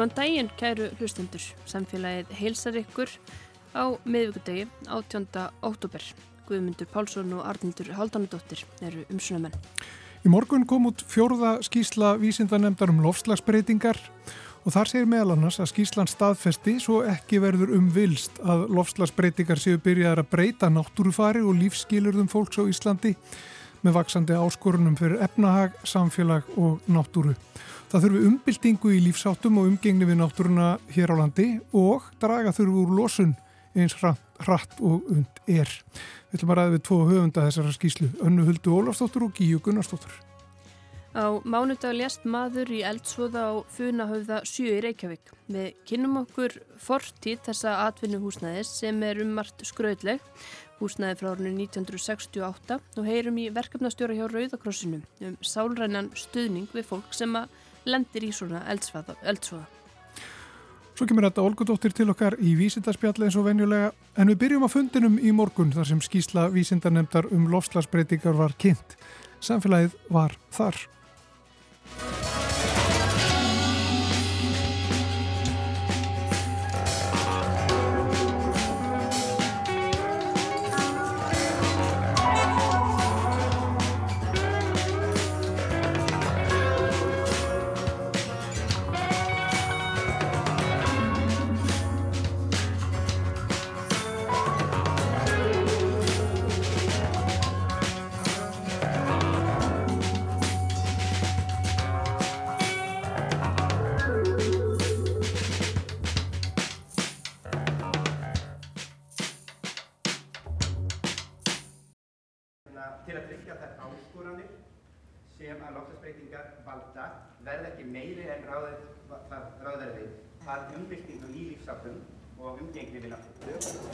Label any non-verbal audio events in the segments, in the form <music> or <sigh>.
Góðan daginn, kæru hlustendur. Samfélagið heilsar ykkur á miðvíkudegi 18. óttúber. Guðmundur Pálsson og Arnildur Haldanadóttir eru umsunumenn. Í morgun kom út fjórða skísla vísindanemdar um lofslagsbreytingar og þar segir meðal annars að skíslan staðfesti svo ekki verður umvilst að lofslagsbreytingar séu byrjaðar að breyta náttúrufari og lífskilurðum fólks á Íslandi með vaksandi áskorunum fyrir efnahag, samfélag og náttúru. Það þurfi umbyltingu í lífsáttum og umgengni við náttúruna hér á landi og draga þurfi úr losun eins hratt og und er. Við ætlum að ræða við tvo höfunda þessara skýslu, Önnu Huldu Ólafsdóttur og Gíu Gunnarsdóttur. Á mánudag lést maður í eldsvoða á Funahöfða 7 í Reykjavík. Við kynum okkur fortíð þessa atvinnuhúsnæðis sem er um margt skröðleg, húsnæði frá árinu 1968 og heyrum í verkefnastjóra hjá Rauðakrossinum um sálrænan stuðning við fólk sem að lendir í svona eldsvoða. Svo kemur þetta Olgudóttir til okkar í vísindarspjalli eins og venjulega en við byrjum á fundinum í morgun þar sem skýsla vísindarnemdar um lofslagsbreytingar var kynnt. Samfélagið var þar.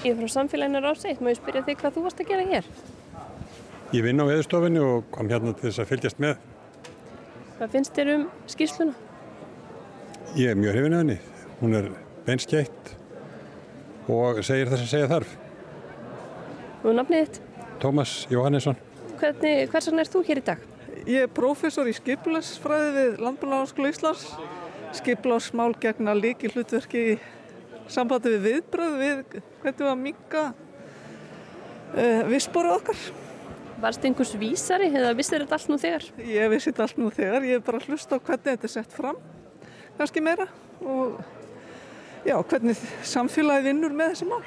Ég er frá samfélaginu Ráðsveit, má ég spyrja þig hvað þú varst að gera hér? Ég vinn á veðurstofinni og kom hérna til þess að fylgjast með. Hvað finnst þér um skýrsluna? Ég er mjög hrifin að henni. Hún er benskjætt og segir þess að segja þarf. Og nafnið þitt? Tómas Jóhannesson. Hvernig, hversan er þú hér í dag? Ég er prófessor í skiplarsfræði við Landbúrláðarskóla Íslands. Skiplarsmál gegna líki hlutverki í sambandi við viðbröð við hvernig við að minga uh, eh, vissbóru okkar. Varst einhvers vísari eða vissir þetta allt nú þegar? Ég vissi þetta allt nú þegar, ég hef bara hlust á hvernig þetta er sett fram, kannski meira og já, hvernig samfélagi vinnur með þessi mál.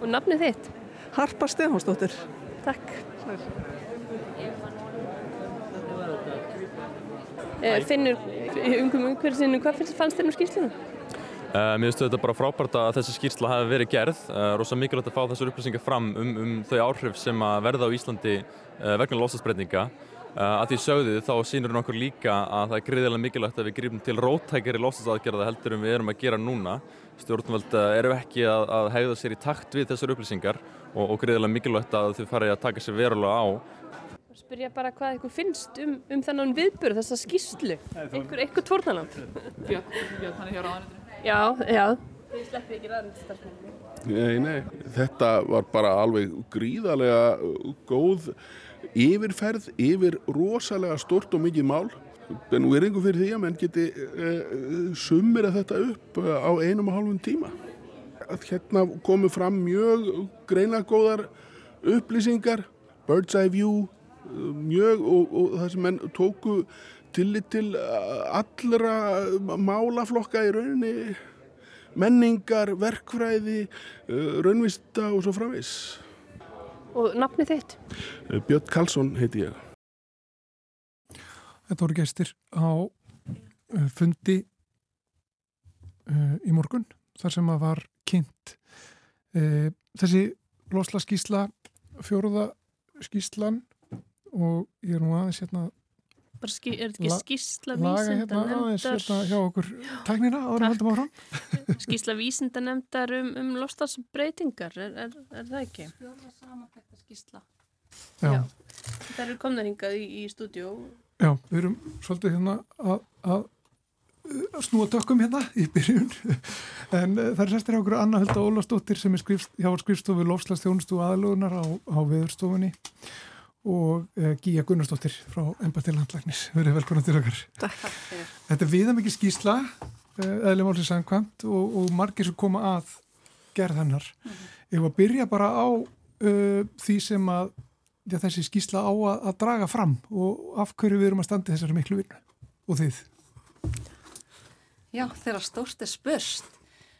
Og nafnið þitt? Harpa Stefánsdóttir. Takk. Eh, finnur umhverjum umhverjum, hvað fannst þér um skýrslunum? Uh, mér finnst þetta bara frábært að þessi skýrsla hafi verið gerð. Uh, rosa mikilvægt að fá þessar upplýsingar fram um, um þau áhrif sem að verða á Íslandi uh, vegna losasbreytinga. Að því sögðið þá sínur við okkur líka að það er greiðilega mikilvægt að við grýpum til rótækjari losasaðgerða heldur en við erum að gera núna. Stjórnvöld eru ekki að, að hegða sér í takt við þessar upplýsingar og, og greiðilega mikilvægt að þau farið að taka sér verulega á. Spyrja bara hvað ykkur finnst um, um þennan viðbörð, þessa skýrslu. Einhver, einhver tórnaland. Björn, Björn, hann er hér á aðeins. Já, já. Þið sleppið ekki nei. Þetta var bara alveg gríðarlega góð yfirferð yfir rosalega stort og mikið mál. En við erum fyrir því að menn geti eh, sumir að þetta upp á einum og hálfum tíma. Hérna komu fram mjög greina góðar upplýsingar, bird's eye view, mjög og, og það sem menn tóku tillit til uh, allra málaflokka í rauninni menningar, verkfræði uh, raunvista og svo framvis Og nafnið þitt? Uh, Björn Karlsson heiti ég. Þetta voru gestir á fundi í morgun þar sem að var kynnt. Þessi losla skísla fjóruða skíslan og ég er nú aðeins hérna bara ský, er þetta ekki vísinda hérna nefndar hérna hjá okkur tæknina áður höldum áfram. <laughs> Skísla vísinda nefndar um, um lofstafsbreytingar er, er, er það ekki? Fjóða samanfækta skísla Já, Já. það eru komnar hingað í, í stúdjó Já, við erum svolítið hérna að, að, að snúa tökum hérna í byrjun. <laughs> En uh, það er sérstaklega okkur Anna Hulda Ólastóttir sem er skrifst, hjá skrifstofu lofslagstjónustu aðlugunar á, á veðurstofunni og uh, Gíja Gunnarsdóttir frá Embati Landlæknis. Verið velkonar til okkar. Takk. Þetta er viða mikið skísla eðlumálsins samkvæmt og, og margir sem koma að gerð hennar. Mm -hmm. Ef að byrja bara á uh, því sem að já, þessi skýsla á að, að draga fram og af hverju við erum að standa þessari miklu vinnu og þið? Já, þeirra stórt er spurst.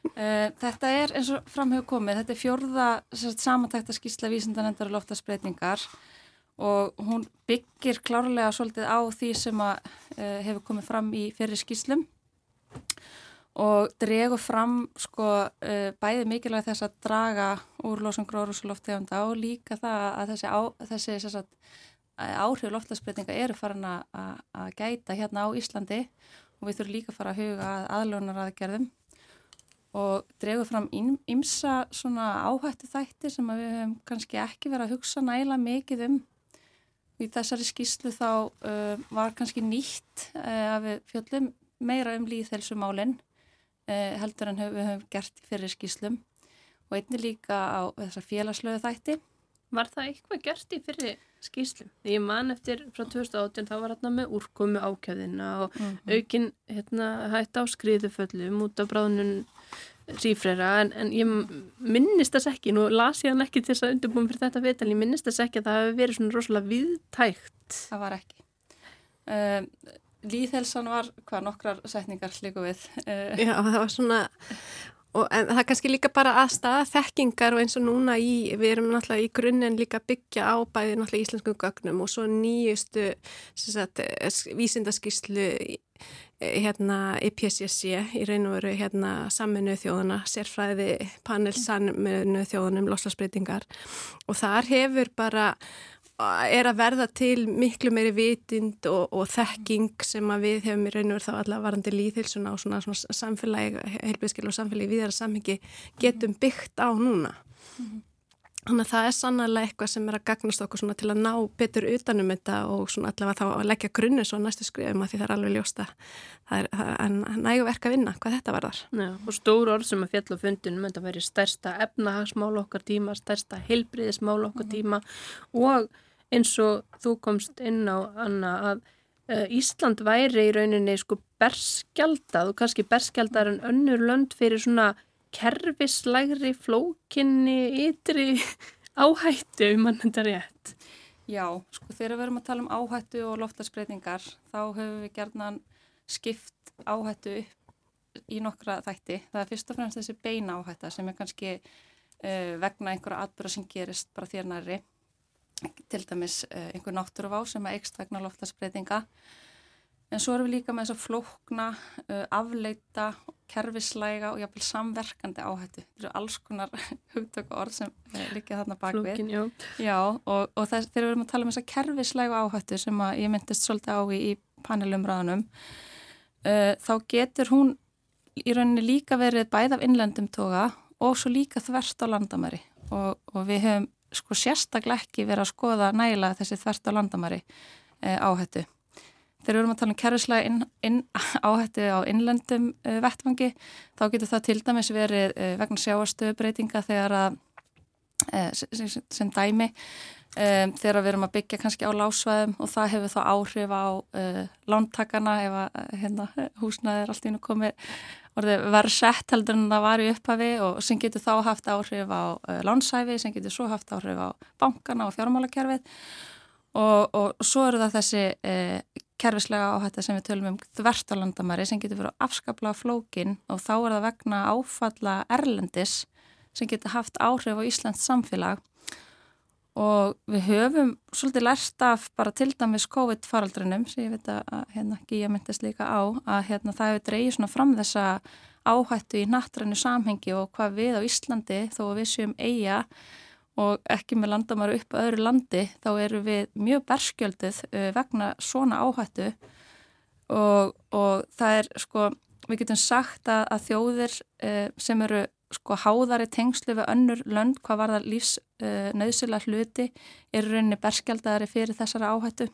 Uh, þetta er eins og framhefur komið, þetta er fjörða samantækta skýsla vísindanendar og loftasbreytingar og hún byggir klárlega svolítið á því sem að uh, hefur komið fram í fyrir skýslum og dregur fram sko uh, bæði mikilvæg þess að draga úr losum gróðrúsuloftegunda og líka það að þessi, á, þessi sagt, áhrif loftasbreytinga eru farin að gæta hérna á Íslandi. Og við þurfum líka að fara að huga að aðlónar aðgerðum og dregur fram ymsa svona áhættu þætti sem við hefum kannski ekki verið að hugsa næla mikið um Í þessari skýslu þá uh, var kannski nýtt uh, að við fjöllum meira um líðhelsumálinn uh, heldur en við höfum gert fyrir skýslum og einni líka á þessar félagslöðu þætti. Var það eitthvað gert í fyrir skýslum? Ég man eftir frá 2018 þá var hérna með úrkomi ákjöðina og mm -hmm. aukin hérna, hætt á skriðuföllum út af bráðunum sífrera en, en ég minnist þess ekki, nú las ég hann ekki til þess að undirbúin fyrir þetta viðtal, ég minnist þess ekki að það hefur verið svona rosalega viðtækt Það var ekki. Uh, Líðhelsan var hvað nokkrar setningar líku við. Uh, Já, það var svona og það er kannski líka bara að staða þekkingar og eins og núna í, við erum náttúrulega í grunninn líka byggja á bæði náttúrulega íslensku gögnum og svo nýjustu sagt, vísindaskíslu hérna IPCC í raun og veru hérna saminu þjóðana, sérfræði panel saminu þjóðanum loslasbreytingar og þar hefur bara er að verða til miklu meiri vitind og, og þekking sem að við hefum í raun og veru þá allavega varandi líðhilsuna og svona, svona samfélagi, heilbíðskil og samfélagi viðara samhengi getum byggt á núna. Þannig að það er sannlega eitthvað sem er að gagnast okkur svona til að ná betur utanum þetta og svona allavega þá að leggja grunni svo næstu skrifum að því það er alveg ljósta. Það er, það er nægu verk að vinna hvað þetta varðar. Já, og stóru orð sem að fjall og fundinum þetta verið stærsta efnahagsmál okkar tíma, stærsta heilbriðismál okkar -hmm. tíma og eins og þú komst inn á Anna að uh, Ísland væri í rauninni sko berskjaldað og kannski berskjaldar en önnur lönd fyrir svona kerfislægri flókinni ytri <laughs> áhættu um hann þetta rétt. Já, sko þegar við erum að tala um áhættu og loftarsbreytingar þá höfum við gerðnan skipt áhættu í nokkra þætti. Það er fyrst og fremst þessi beina áhætta sem er kannski uh, vegna einhverja atbyrða sem gerist bara þér næri til dæmis uh, einhver náttúruvá sem er ekst vegna loftasbreytinga en svo erum við líka með þess að flókna, uh, afleita, kerfislæga og jáfnveil samverkandi áhættu. Þetta eru alls konar <laughs> hugtöku orð sem uh, líka þarna bakvið. Flókin, já. Já, og, og þess, þegar við erum að tala um þess að kerfislæga áhættu sem ég myndist svolítið á í, í panelumræðunum, þá getur hún í rauninni líka verið bæð af innlendum toga og svo líka þvert á landamæri og, og við hefum sko sérstaklega ekki verið að skoða næla þessi þvert á landamæri e, áhættu. Þegar við erum að tala um kerfislega inn, inn, áhættu á innlendum e, vettfangi þá getur það til dæmis verið e, vegna sjáastöðbreytinga þegar að sem, sem dæmi þegar við erum að byggja kannski á lásvæðum og það hefur þá áhrif á lántakana ef að hérna, húsnaði er allt í nú komið verið sett heldur en það var í upphafi og sem getur þá haft áhrif á uh, lánsæfi, sem getur svo haft áhrif á bankana og fjármálakerfið. Og, og svo eru það þessi uh, kerfislega áhætta sem við tölum um þvert á landamæri sem getur verið afskapla flókin og þá er það vegna áfalla erlendis sem getur haft áhrif á Íslands samfélag og við höfum svolítið lært af bara til dæmis COVID-faraldrinum sem ég veit að hérna Gíja myndist líka á að hérna það hefur dreyið svona fram þessa áhættu í nattrænu samhengi og hvað við á Íslandi þó að við séum eiga og ekki með landamæru upp öðru landi þá eru við mjög berskjöldið uh, vegna svona áhættu. Og, og það er sko við getum sagt að, að þjóðir uh, sem eru sko háðari tengslu við önnur lönd hvað var það lífs uh, nöðsula hluti er rauninni berskjaldari fyrir þessara áhættu.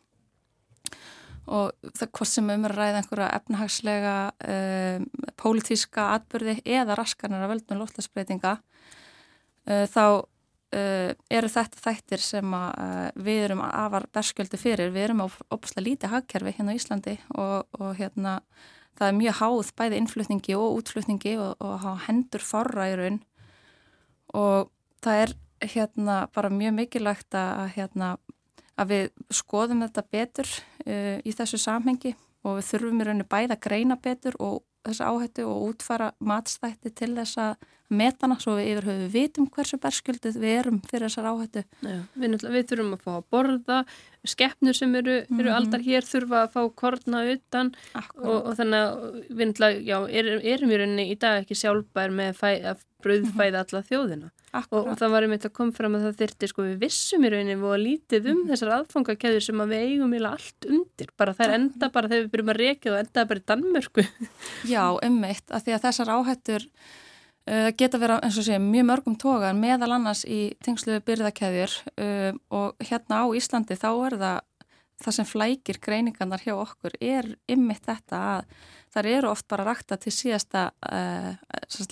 Og það hvort sem um er að ræða einhverja efnahagslega uh, pólitíska atbyrði eða raskanir að völdum lóttasbreytinga uh, þá eru þetta þættir sem við erum afar berskjöldu fyrir, við erum á opslega lítið hagkerfi hérna á Íslandi og, og hérna það er mjög háð bæði innflutningi og útflutningi og, og hendur forra í raun. Og það er hérna bara mjög mikilvægt að, hérna, að við skoðum þetta betur uh, í þessu samhengi. Og við þurfum í rauninu bæða að greina betur og þessa áhættu og útfara matstætti til þess að metana svo við yfir höfu vitum hversu berskjöldið við erum fyrir þessar áhættu. Já, við, við þurfum að fá að borða, skeppnur sem eru, eru mm -hmm. aldar hér þurfa að fá korna utan og, og þannig að við já, erum, erum í rauninni í dag ekki sjálfbær með fæ, að bröðfæða alla þjóðina. Og, og það var einmitt að koma fram að það þyrti sko við vissum í rauninni og lítið um mm. þessar aðfangakeður sem að við eigum í allt undir, bara það er enda bara þegar við byrjum að reykja og enda bara í Danmörku. Já, ummitt, af því að þessar áhættur uh, geta verið eins og sé mjög mörgum tógar meðal annars í tengslu byrðakeður uh, og hérna á Íslandi þá er það það sem flækir greiningarnar hjá okkur er ymmit þetta að þar eru oft bara rakta til síðasta uh,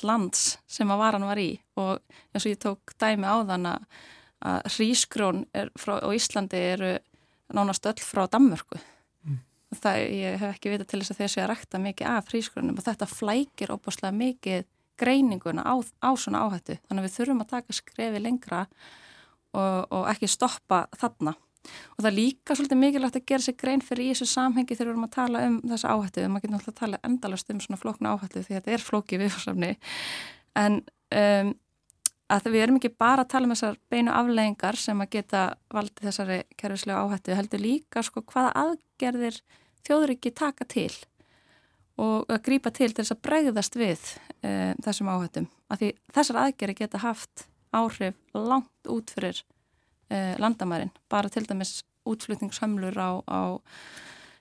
lands sem að varan var í og eins og ég tók dæmi á þann að hrísgrón á Íslandi eru nánast öll frá Danmörku mm. það ég hef ekki vita til þess að þessi að rakta mikið af hrísgrónum og þetta flækir óbúslega mikið greininguna á, á svona áhættu. Þannig að við þurfum að taka skrefi lengra og, og ekki stoppa þarna. Og það er líka svolítið mikilvægt að gera sér grein fyrir í þessu samhengi þegar við erum að tala um þessu áhættu. Maður getur náttúrulega að tala endalast um svona flókna áhættu því þetta er flóki viðfarsamni en um, að við erum ekki bara að tala um þessar beinu afleggingar sem að geta valdið þessari kerfislega áhættu heldur líka sko hvaða aðgerðir þjóður ekki taka til og að grýpa til til þess að bregðast við um, þessum áhættum að því þessar aðgerði geta haft áhrif langt út fyrir eh, landamærin, bara til dæmis útflutningshömlur á, á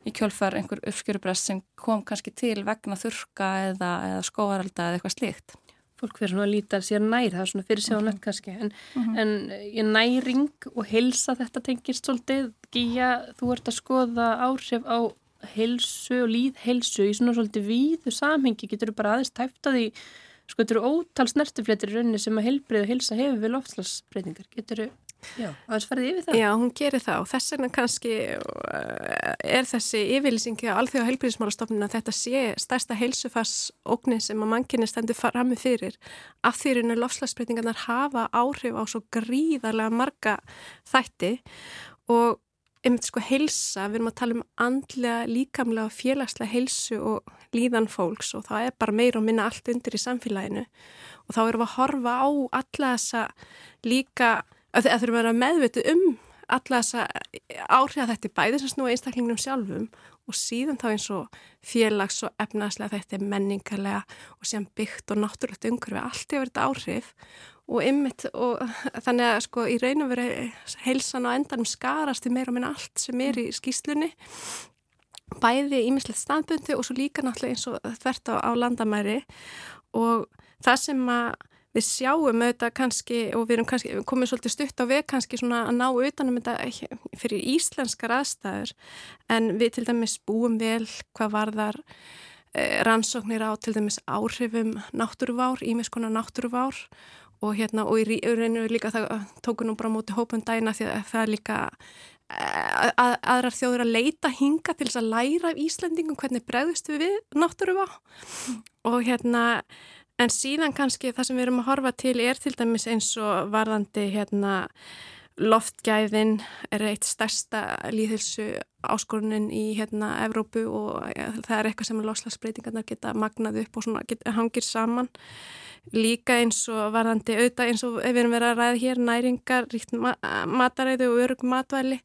í kjölfar einhver uppskjörubrest sem kom kannski til vegna þurka eða, eða skóaralda eða eitthvað slíkt. Fólk fyrir svona að líta sér nær, það er svona fyrir sig á nött kannski, en, mm -hmm. en ég næring og helsa þetta tengist svolítið, Gíja, þú ert að skoða áhrif á helsu og líðhelsu í svona svolítið víðu samhengi, getur bara aðeins tæft að því, sko, þetta eru ótal snertifléttir í rauninni sem að helbrið og helsa hefur við loftslagsbreytingar, getur aðeins farið yfir það? Já, hún gerir það og þess vegna kannski uh, er þessi yfirlýsingi á alþjóða heilbríðismálastofnun að þetta sé stærsta heilsufarsóknin sem að mannkynni stendur frammi fyrir af því að lofslagsbreytingarnar hafa áhrif á svo gríðarlega marga þætti og einmitt sko heilsa, við erum að tala um andlega, líkamlega, félagslega heilsu og líðan fólks og það er bara meira og minna allt undir í samfélaginu. Og þá erum við að horfa á alla þessa líka að það þurfum að vera meðviti um alla þessa áhrif að þetta er bæðið sem snúa einstaklingunum sjálfum og síðan þá eins og félags og efnaðslega þetta er menningarlega og síðan byggt og náttúrulegt umhverfi allt hefur þetta áhrif og ymmit og <laughs> þannig að sko í raun og veri heilsan á endanum skarast í meira og minna allt sem er í skýslunni bæði ímislegt standbundi og svo líka náttúrulega eins og þvert á, á landamæri. Og það sem að við sjáum auðvitað kannski og við erum kannski, komum svolítið stutt á veg kannski svona að ná utanum þetta fyrir íslenskar aðstæður. En við til dæmis búum vel hvað varðar eh, rannsóknir á til dæmis áhrifum náttúruvár, ímiðskonar náttúruvár og hérna og í rauninu líka það tóku nú bara móti hópum dæna því að það er líka eh, að, aðrar þjóður að leita hinga til þess að læra af Íslandingum hvernig bregðust við við náttúruvá. Og hérna En síðan kannski það sem við erum að horfa til er til dæmis eins og varðandi hérna loftgæðin er eitt stærsta líðhilsu áskorunin í hérna Evrópu og það er eitthvað sem loslagsbreytingarnar geta magnað upp og svona geta, hangir saman. Líka eins og varðandi auðvitað eins og ef við erum verið að ræða hér næringar, ríkt mataræðu og örug matvæli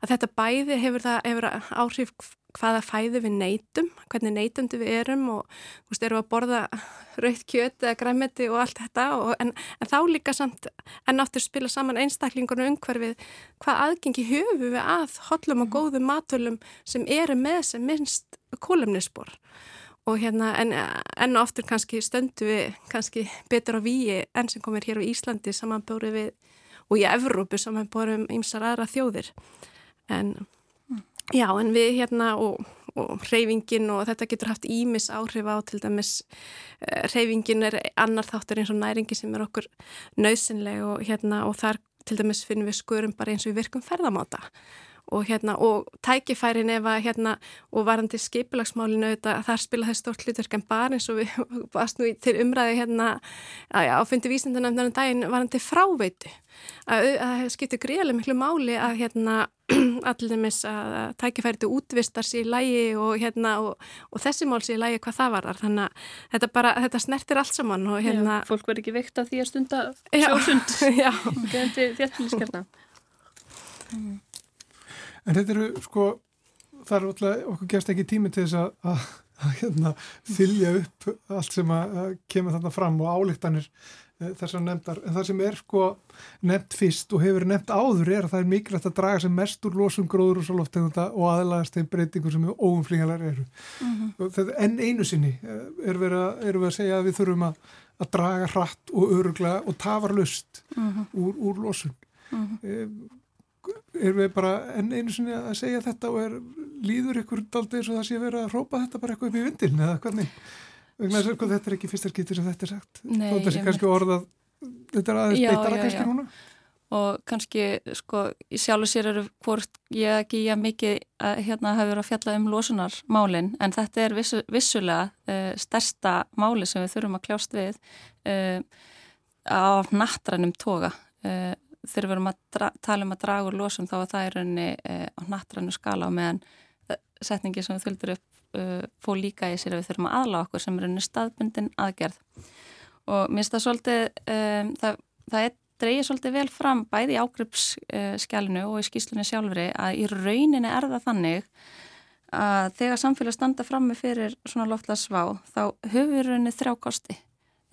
að þetta bæði hefur það hefur áhrif hvaða fæðu við neytum, hvernig neytumdu við erum og þú veist, erum við að borða <laughs> rauðt kjöt eða græmiti og allt þetta og, en, en þá líka samt en áttur spila saman einstaklingunum umhverfið hvað aðgengi höfu við að hollum og mhm. góðum matölum sem eru með sem minnst kólumnisspor og hérna en, en oftur kannski stöndu við kannski betur á víi enn sem komir hér á Íslandi samanbórið við og í Evrópu samanbórið um ymsar aðra þjóðir en Já, en við hérna og, og reyfingin og þetta getur haft ímis áhrif á til dæmis uh, reyfingin er annar þáttur eins og næringi sem er okkur nöðsynleg og hérna og þar til dæmis finnum við skurum bara eins og við virkum ferðamáta og hérna og tækifærin ef að hérna og varandi skipilagsmálinu þetta þar spila það stort hlutverk en bara eins og við <laughs> varst nú til umræði hérna á fundi vísindanöfnarinn um daginn varandi fráveitu. Að það skiptir greiðlega miklu máli að hérna <clears throat> allir mis að tækifæri til útvistar sér í lægi og hérna og, og þessi mál sér í lægi hvað það varar þannig að þetta bara, þetta snertir allt saman og hérna já, Fólk verður ekki veikt af því að stunda sjósund þetta er þéttiliskerna mm. En þetta eru sko það er alltaf okkur gerst ekki tími til þess að, hérna, fylja upp allt sem að, að kemur þarna fram og álíktanir Eh, þessar nefndar, en það sem er sko nefnt fyrst og hefur nefnt áður er að það er mikilvægt að draga sem mest úr losum gróður og svo loftegunda og aðlægast þeim breytingum sem óumflingalar eru mm -hmm. en einu sinni eh, er við að, er við að segja að við þurfum að, að draga hratt og örugla og tafarlust mm -hmm. úr, úr losun mm -hmm. Er við bara en einu sinni að segja þetta og er líður ykkur daldi eins og það sé verið að hrópa þetta bara eitthvað upp í vindin eða hvernig? Þetta er ekki fyrsta skiptir sem þetta er sagt. Nei, Þetta er kannski orðað Þetta er aðeins beitara kannski já. núna. Og kannski, sko, í sjálfu sér eru hvort ég ekki ég mikið að hérna hafa verið að fjalla um losunarmálin en þetta er vissu, vissulega uh, stærsta máli sem við þurfum að kljást við uh, á nattrænum toga uh, þegar við verum að tala um að draga úr losun þá er það í rauninni á nattrænu skala og meðan setningi sem við þuldur upp uh, fó líka í sér að við þurfum að aðla okkur sem er unni staðbundin aðgerð. Og mér finnst það svolítið um, það, það er dreyið svolítið vel fram bæði í ágripsskjálinu uh, og í skýslunni sjálfri að í rauninni er það þannig að þegar samfélag standa frammi fyrir svona loftlagsvá þá höfum við rauninni þrjá kosti.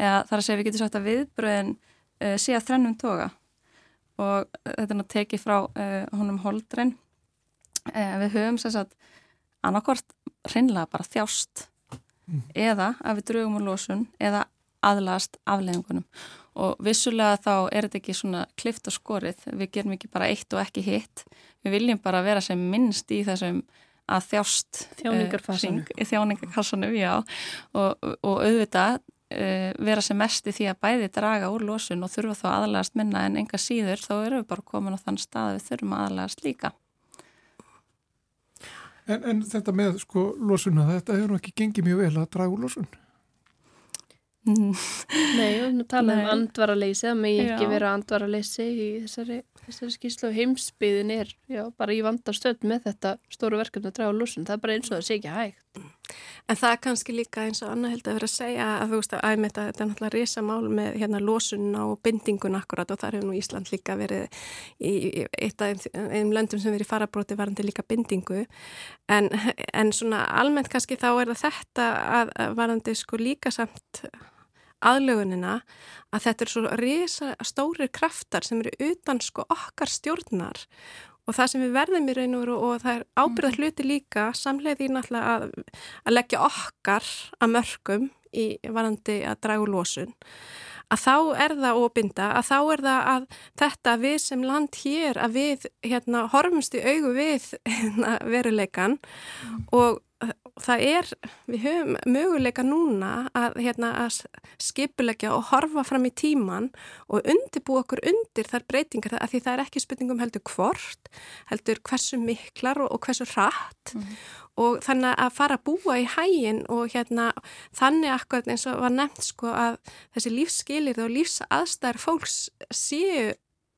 Eða þar að segja við getum sagt að viðbröðin uh, sé að þrennum toga og þetta er náttúrulega tekið frá uh, honum Holdren. Uh, við höfum sér að annarkort hreinlega bara þjást mm. eða að við draugum úr losun eða aðlast afleðingunum og vissulega þá er þetta ekki svona klift og skorið, við gerum ekki bara eitt og ekki hitt, við viljum bara vera sem minnst í þessum að þjást þjáningarkassanum, uh, þjáningarkassanum já, og, og auðvitað uh, vera sem mest í því að bæði draga úr losun og þurfa þá aðlægast minna en enga síður þá erum við bara komin á þann stað að við þurfum að aðlægast líka En, en þetta með sko losuna, þetta hefur ekki gengið mjög vel að draga úr losun? Mm. Nei, við talaðum um andvaraleysi, það megi ekki vera andvaraleysi í þessari, þessari skýrslu og heimsbyðin er já, bara í vandarstöld með þetta stóru verkefni að draga úr losun, það er bara eins og það sé ekki hægt. En það er kannski líka eins og annað held að vera að segja að þú veist að æmið þetta er náttúrulega risa mál með hérna losun og bindingun akkurat og það hefur nú Ísland líka verið í eitt af einum löndum sem verið farabróti varandi líka bindingu. En, en svona almennt kannski þá er það þetta að, að varandi sko líka samt aðlögunina að þetta er svo risa stóri kraftar sem eru utan sko okkar stjórnar og það sem við verðum í raun og veru og það er ábyrðað mhm. hluti líka samleiði náttúrulega að, að leggja okkar að mörgum í varandi að dragu lósun að þá er það óbynda, að þá er það að þetta við sem land hér að við hérna horfumst í augu við <laughs> hérna, veruleikan mm. og það er, við höfum möguleika núna að, hérna, að skipulegja og horfa fram í tíman og undirbú okkur undir þar breytingar að því það er ekki spurningum heldur hvort, heldur hversu miklar og, og hversu hratt mm. og þannig að fara að búa í hægin og hérna þannig akkurat eins og var nefnt sko að þessi lífsskilir og lífsaðstæðar fólks séu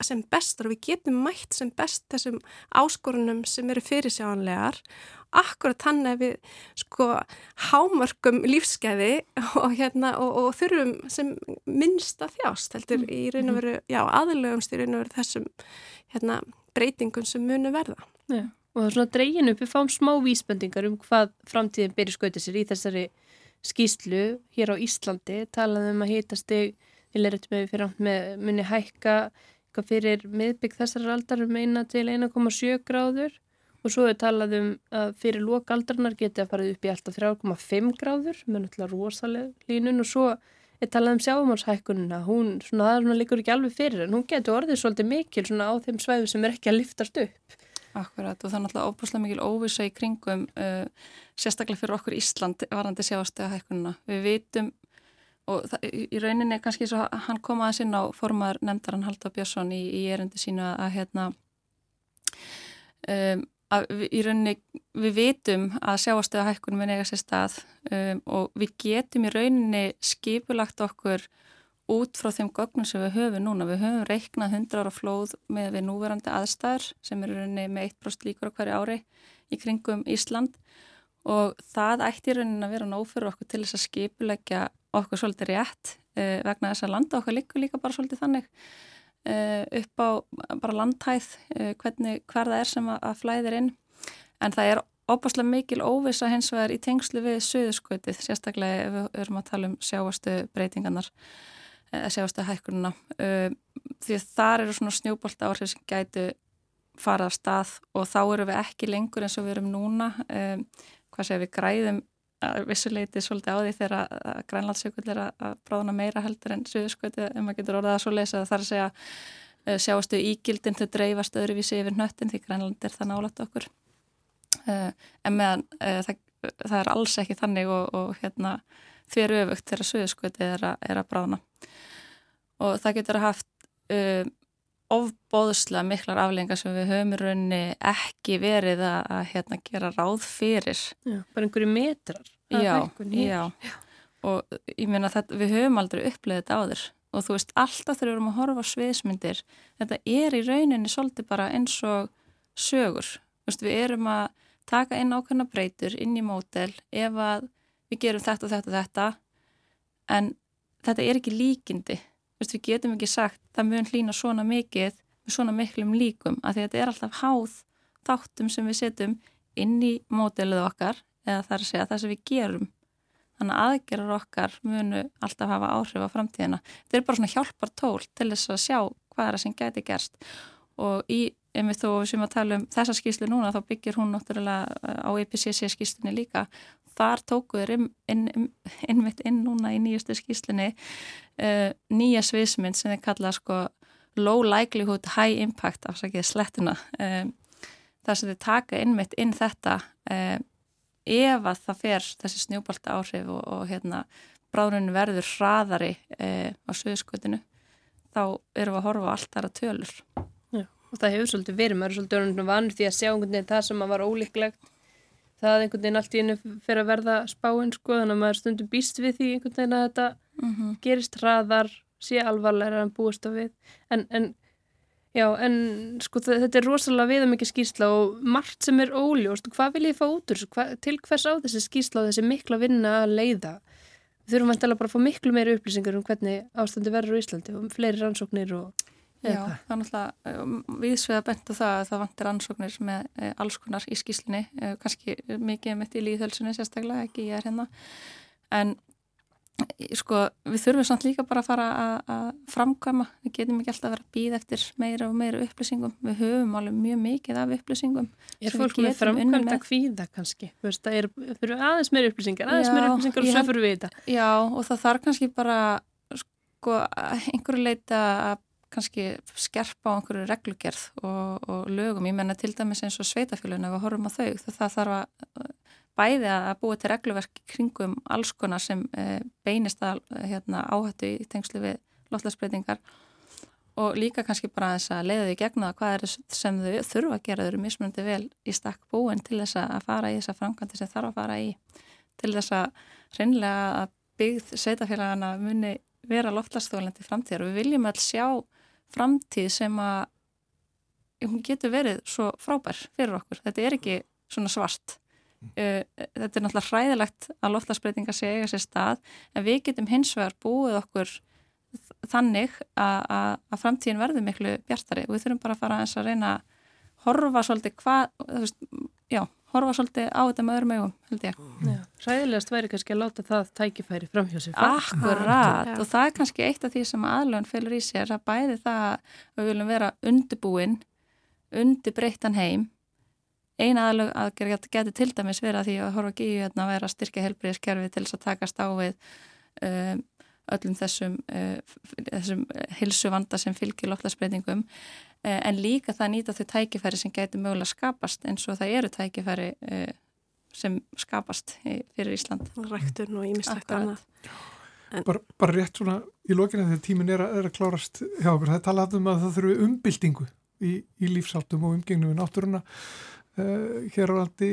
sem bestar og við getum mætt sem best þessum áskorunum sem eru fyrirsjánlegar akkurat hann ef við sko hámörgum lífskeiði og hérna og, og þurfum sem minnsta þjást heldur í raun og veru, já aðlögumst í raun og veru þessum hérna breytingum sem munu verða. Já og það er svona dreygin upp, við fáum smá vísbendingar um hvað framtíðin byrjir skautið sér í þessari skýslu hér á Íslandi, talaðum um að hýtast í leirættum með fyrir átt með munni hækka fyrir miðbygg þessar aldar um 1 til 1,7 gráður og svo er talað um að fyrir lokaldarnar geti að fara upp í alltaf 3,5 gráður með náttúrulega rosalega línun. Og svo er talað um sjáumálshækkununa hún, svona það er svona líkur ekki alveg fyrir en hún getur orðið svolítið mikil svona á þeim svæðu sem er ekki að liftast upp. Akkurat og það er náttúrulega óbúslega mikil óvisa í kringum uh, sérstaklega fyrir okkur Ísland varandi sjáastega hækkununa við vitum og það, í rauninni kannski svo hann kom aðeins inn á formar nefndar hann Haldur Björnsson í, í erindi sínu að, að hérna um, að við, í rauninni við vitum að sjáastöða hækkunum er nega sér stað um, og við getum í rauninni skipulagt okkur út frá þeim gögnum sem við höfum núna. Við höfum reiknað 100 ára flóð með við núverandi aðstæður sem eru rauninni með 1% líkur á hverju ári í kringum Ísland og það ætti rauninni að vera nóg fyrir okkur til þess að skipulegja okkur svolítið rétt uh, vegna þess að landa okkar líka líka bara svolítið þannig upp á bara landhæð uh, hvernig hver það er sem að, flæðir inn. En það er óbáslega mikil óvisa hens vegar í tengslu við söðuskvötið, sérstaklega ef við erum að tala um sjáastu breytingarnar sjáastu hækkununa því þar eru svona snjóbolt áhrif sem gætu fara af stað og þá eru við ekki lengur eins og við erum núna. Hvað segja við græðum vissuleiti svolítið á því þegar grænlandsjökull er að bráðuna meira heldur en suðuskvöti ef maður getur orðað að svo lesa þar að segja uh, sjáastu ígildin þau dreifast öðruvísi yfir nöttin því grænland er það nálat okkur. Uh, en meðan uh, það, það er alls ekki þannig og, og hérna því er öfugt þegar suðuskvöti er, er að bráðuna og það getur að haft ofbóðslega miklar aflengar sem við höfum í rauninni ekki verið að, að hérna, gera ráð fyrir. Já, bara einhverju metrar. Já, já, og ég meina að við höfum aldrei upplegðið þetta áður og þú veist alltaf þegar við erum að horfa sviðsmyndir, þetta er í rauninni svolítið bara eins og sögur. Veist, við erum að taka inn ákveðna breytur inn í mótel ef að við gerum þetta og þetta og þetta en þetta er ekki líkindi Vist, við getum ekki sagt það mun hlýna svona mikið með svona miklum líkum að þetta er alltaf háð þáttum sem við setjum inn í mótelið okkar eða það er að segja það sem við gerum. Þannig að aðgerðar okkar munu alltaf hafa áhrif á framtíðina. Þetta er bara svona hjálpar tól til þess að sjá hvað er það sem gæti gerst. Og í, ef við þó sem að tala um þessa skýslu núna þá byggir hún náttúrulega á EPCC skýslunni líka þar tókuður innmitt inn, inn, inn núna í nýjustu skýslunni uh, nýja sviðsmynd sem þið kalla sko low likelihood high impact afsakið slettuna um, þar sem þið taka innmitt inn þetta um, ef að það fer þessi snjúbalta áhrif og, og hérna bráðunum verður hraðari uh, á söðskotinu þá erum við að horfa á allt þar að tölur. Já, og það hefur svolítið verið, maður er svolítið vanur því að sjá einhvern veginn það sem að var ólíklegt það einhvern veginn allt í hennu fyrir að verða spáinn sko þannig að maður stundum býst við því einhvern veginn að þetta mm -hmm. gerist hraðar, sé alvarlega en búist á við. En, en já en sko þetta er rosalega viða mikið skýrsla og margt sem er óljóst. Hvað vil ég fá út úr þessu, til hvers á þessi skýrsla og þessi mikla vinna að leiða? Við þurfum að bara að fá miklu meiri upplýsingar um hvernig ástandi verður í Íslandi og fleiri rannsóknir og Já, það er náttúrulega um, viðsveið að benda það að það vantir ansóknir með e, alls konar í skýslinni, e, kannski mikið mitt í líðhölsunni sérstaklega, ekki ég er hérna, en sko við þurfum samt líka bara að fara að framkvæma, við getum ekki alltaf að vera að býða eftir meira og meira upplýsingum, við höfum alveg mjög mikið af upplýsingum. Er fólk með framkvæmda kvíða kannski? Það er fyrir aðeins meira upplýsingar, aðeins meira upplýsingar og svo fyrir við þetta. Já, og það þarf kannski bara sko einhverju leita að kannski skerpa á einhverju reglugerð og, og lögum. Ég menna til dæmis eins og sveitafélaginu ef við horfum á þau. Það þarf að bæði að búa til regluverk kringum alls konar sem e, beinist að hérna, áhættu í tengslu við lotlarsbreytingar og líka kannski bara þess að leiða því gegna hvað er sem þau þurfa að gera þau eru mismunandi vel í stakk búin til þess að fara í þessa framkvæmdi sem þarf að fara í til þess að reynlega að byggð sveitafélagana muni vera loftlarsþólandi framtíðar og við viljum alls sjá framtíð sem að hún getur verið svo frábær fyrir okkur. Þetta er ekki svona svart. Uh, þetta er náttúrulega hræðilegt að loftlagsbreytinga sé eiga sér stað en við getum hins vegar búið okkur þannig að, að framtíðin verður miklu bjartari og við þurfum bara að fara að reyna að horfa svolítið hvað, já, horfa svolítið á þetta með öðrum augum, held ég. Ræðilegast væri kannski að láta það tækifæri framhjá sig. Akkurat, og það er kannski eitt af því sem aðlun fylgur í sér að bæði það að við viljum vera undirbúin, undirbreyttan heim. Eina aðlug að geta til dæmis vera því að horfa ekki í hérna að vera að styrkja helbriðiskerfi til þess að takast á við um, öllum þessum, uh, þessum hilsu vanda sem fylgir loftlagsbreytingum Eh, en líka það nýta þau tækifæri sem gæti mögulega skapast eins og það eru tækifæri eh, sem skapast fyrir Ísland. Ræktun og ímislegt annað. En... Bara, bara rétt svona í lókina þegar tímin er að, er að klárast hjá okkur, það er talað um að það þurfu umbyltingu í, í lífsáttum og umgengnum við náttúruna uh, hér á landi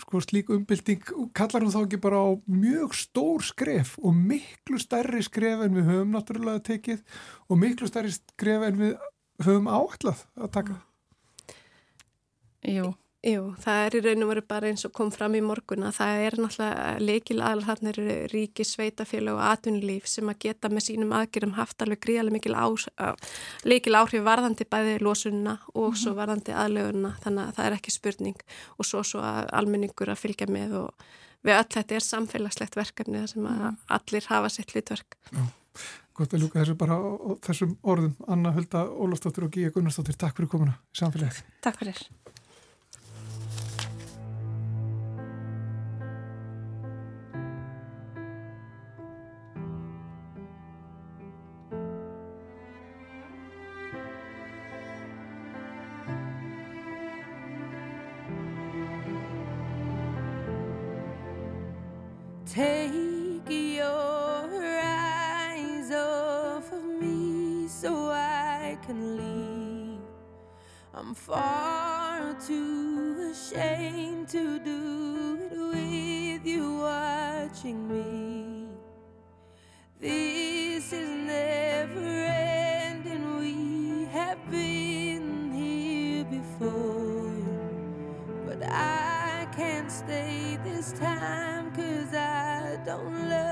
sko slík umbylting kallar hún þá ekki bara á mjög stór skref og miklu stærri skref en við höfum náttúrulega tekið og miklu stærri skref en við höfum áallað að taka Jú Jú, það er í raun og veru bara eins og kom fram í morgun að það er náttúrulega leikil eru ríki, sveitafélag og atvinnulíf sem að geta með sínum aðgerðum haft alveg gríðarlega mikil ás, leikil áhrif varðandi bæði lósunna og mm -hmm. svo varðandi aðlögunna þannig að það er ekki spurning og svo svo að almenningur að fylgja með og við öll þetta er samfélagslegt verkefni sem að mm. allir hafa sitt hlutverk. Já. Gott að ljúka þessu bara á, á þessum orðum. Anna Hulda Ólafsdóttir og Gíja Gunnarsdóttir Takk fyrir komuna í samfélagið. Takk fyrir this time cause I don't love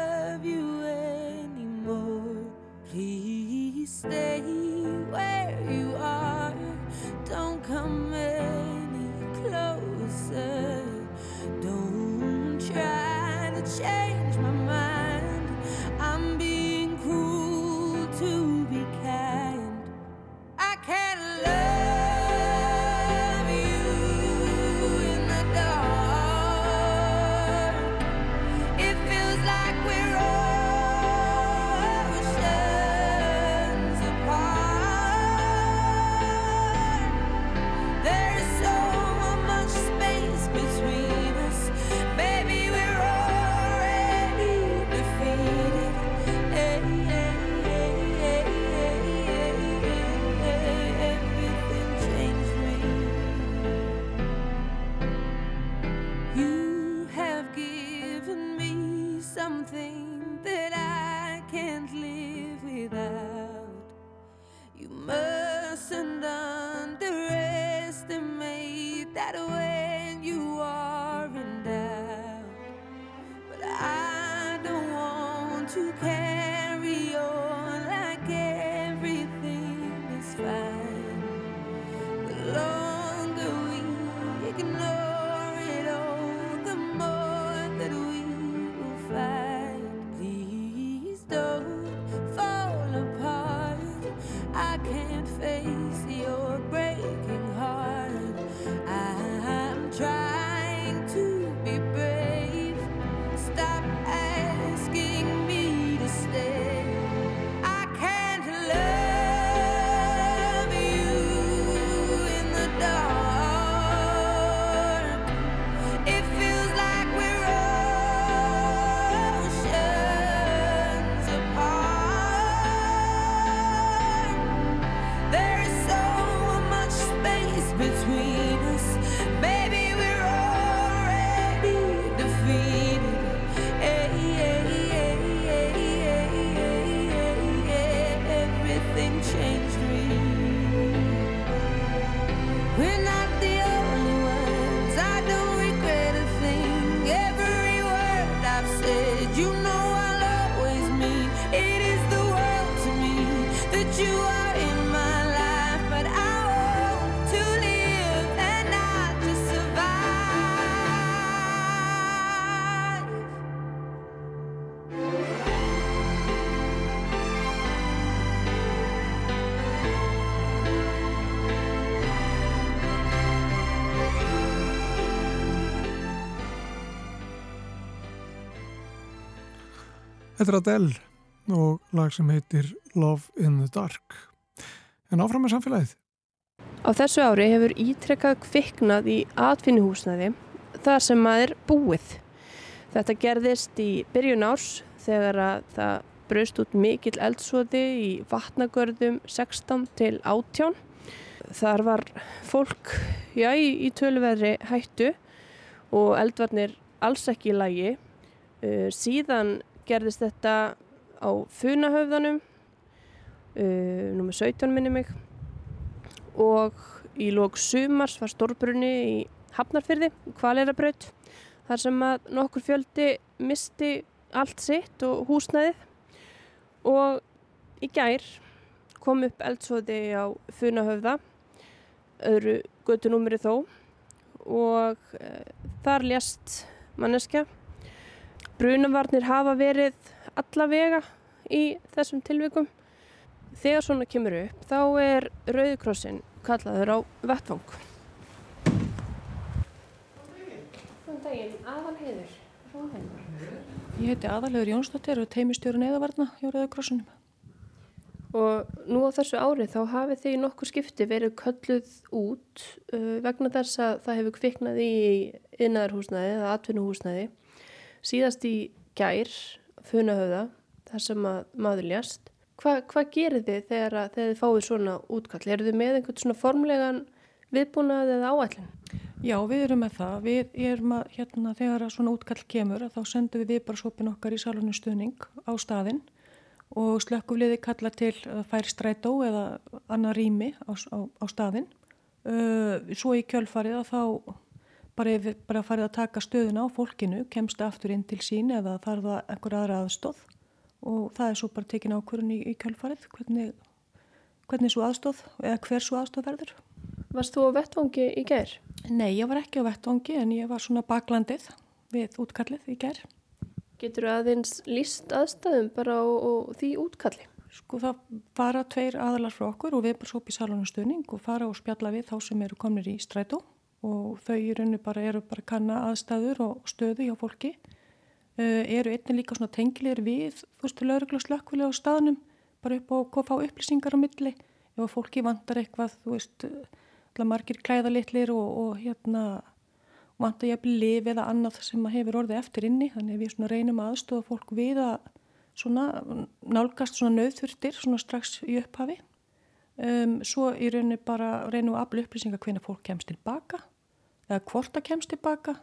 Þetta er Adele og lag sem heitir Love in the Dark. En áfram með samfélagið. Á þessu ári hefur ítrekkað kviknað í atvinnuhúsnaði þar sem maður búið. Þetta gerðist í byrjun árs þegar að það braust út mikill eldsvoði í vatnagörðum 16 til 18 Þar var fólk, já, í, töluverri hættu og eldvarnir alls ekki í lagi. Uh, síðan gerðist þetta á funahöfðanum, uh, nummer 17 minni mig, og í lók sumars var stórbrunni í Hafnarfyrði, Kvalerabraut, þar sem að nokkur fjöldi misti allt sitt og húsnæðið og í gær kom upp eldsvoði á funahöfða, öðru göttunúmeri þó og e, þar lést manneskja. Brunavarnir hafa verið allavega í þessum tilvikum. Þegar svona kemur upp þá er Rauðikrossin kallaður á vettvang. Góðan daginn, aðalheiður. Ég heiti Aðalhegur Jónsdóttir og teimistjórun eðavarna hjá Rauðakrossunum. Og nú á þessu ári þá hafið þið í nokkur skipti verið kölluð út uh, vegna þess að það hefur kviknað í innaðarhúsnaði eða atvinnuhúsnaði. Síðast í gær, funahöfða, þar sem að maður ljast. Hva, hvað gerir þið þegar, þegar þið fáið svona útkall? Er þið með einhvern svona formlegan viðbúnað eða áætlinn? Já, við erum með það. Við erum að, hérna, þegar að svona útkall kemur, þá sendum við viðbarsópin okkar í salunum stuðning á staðinn og slökkufliði kalla til að færi strætó eða annað rými á, á, á staðinn. Svo í kjölfarið að þá bara, ef, bara farið að taka stöðuna á fólkinu, kemst aftur inn til sín eða þarf það einhver aðra aðstóð og það er svo bara tekin ákvörðun í, í kjölfarið, hvernig, hvernig svo aðstóð eða hver svo aðstóð verður. Varst þú á vettvangi í gær? Nei, ég var ekki á vettvangi en ég var svona baklandið við útkallið í gær. Getur aðeins líst aðstæðum bara á, á því útkalli? Sko það fara tveir aðalar frá okkur og við bara sóp í salunum stuðning og fara og spjalla við þá sem eru komnir í strætó og þau í rauninu bara eru bara kanna aðstæður og stöðu hjá fólki. Uh, eru einnig líka svona tengilegir við, þú veist, laurugla slökkvili á staðnum, bara upp á hvað fá upplýsingar á milli. Ef að fólki vantar eitthvað, þú veist, margir klæðalitlir og, og hérna vantar ég að lifi eða annað sem hefur orðið eftir inni þannig við reynum aðstofa fólk við að svona, nálgast svona nöðþurftir svona strax í upphafi um, svo í rauninni bara reynum við að afla upplýsingar hvernig fólk kemst tilbaka eða hvort það kemst tilbaka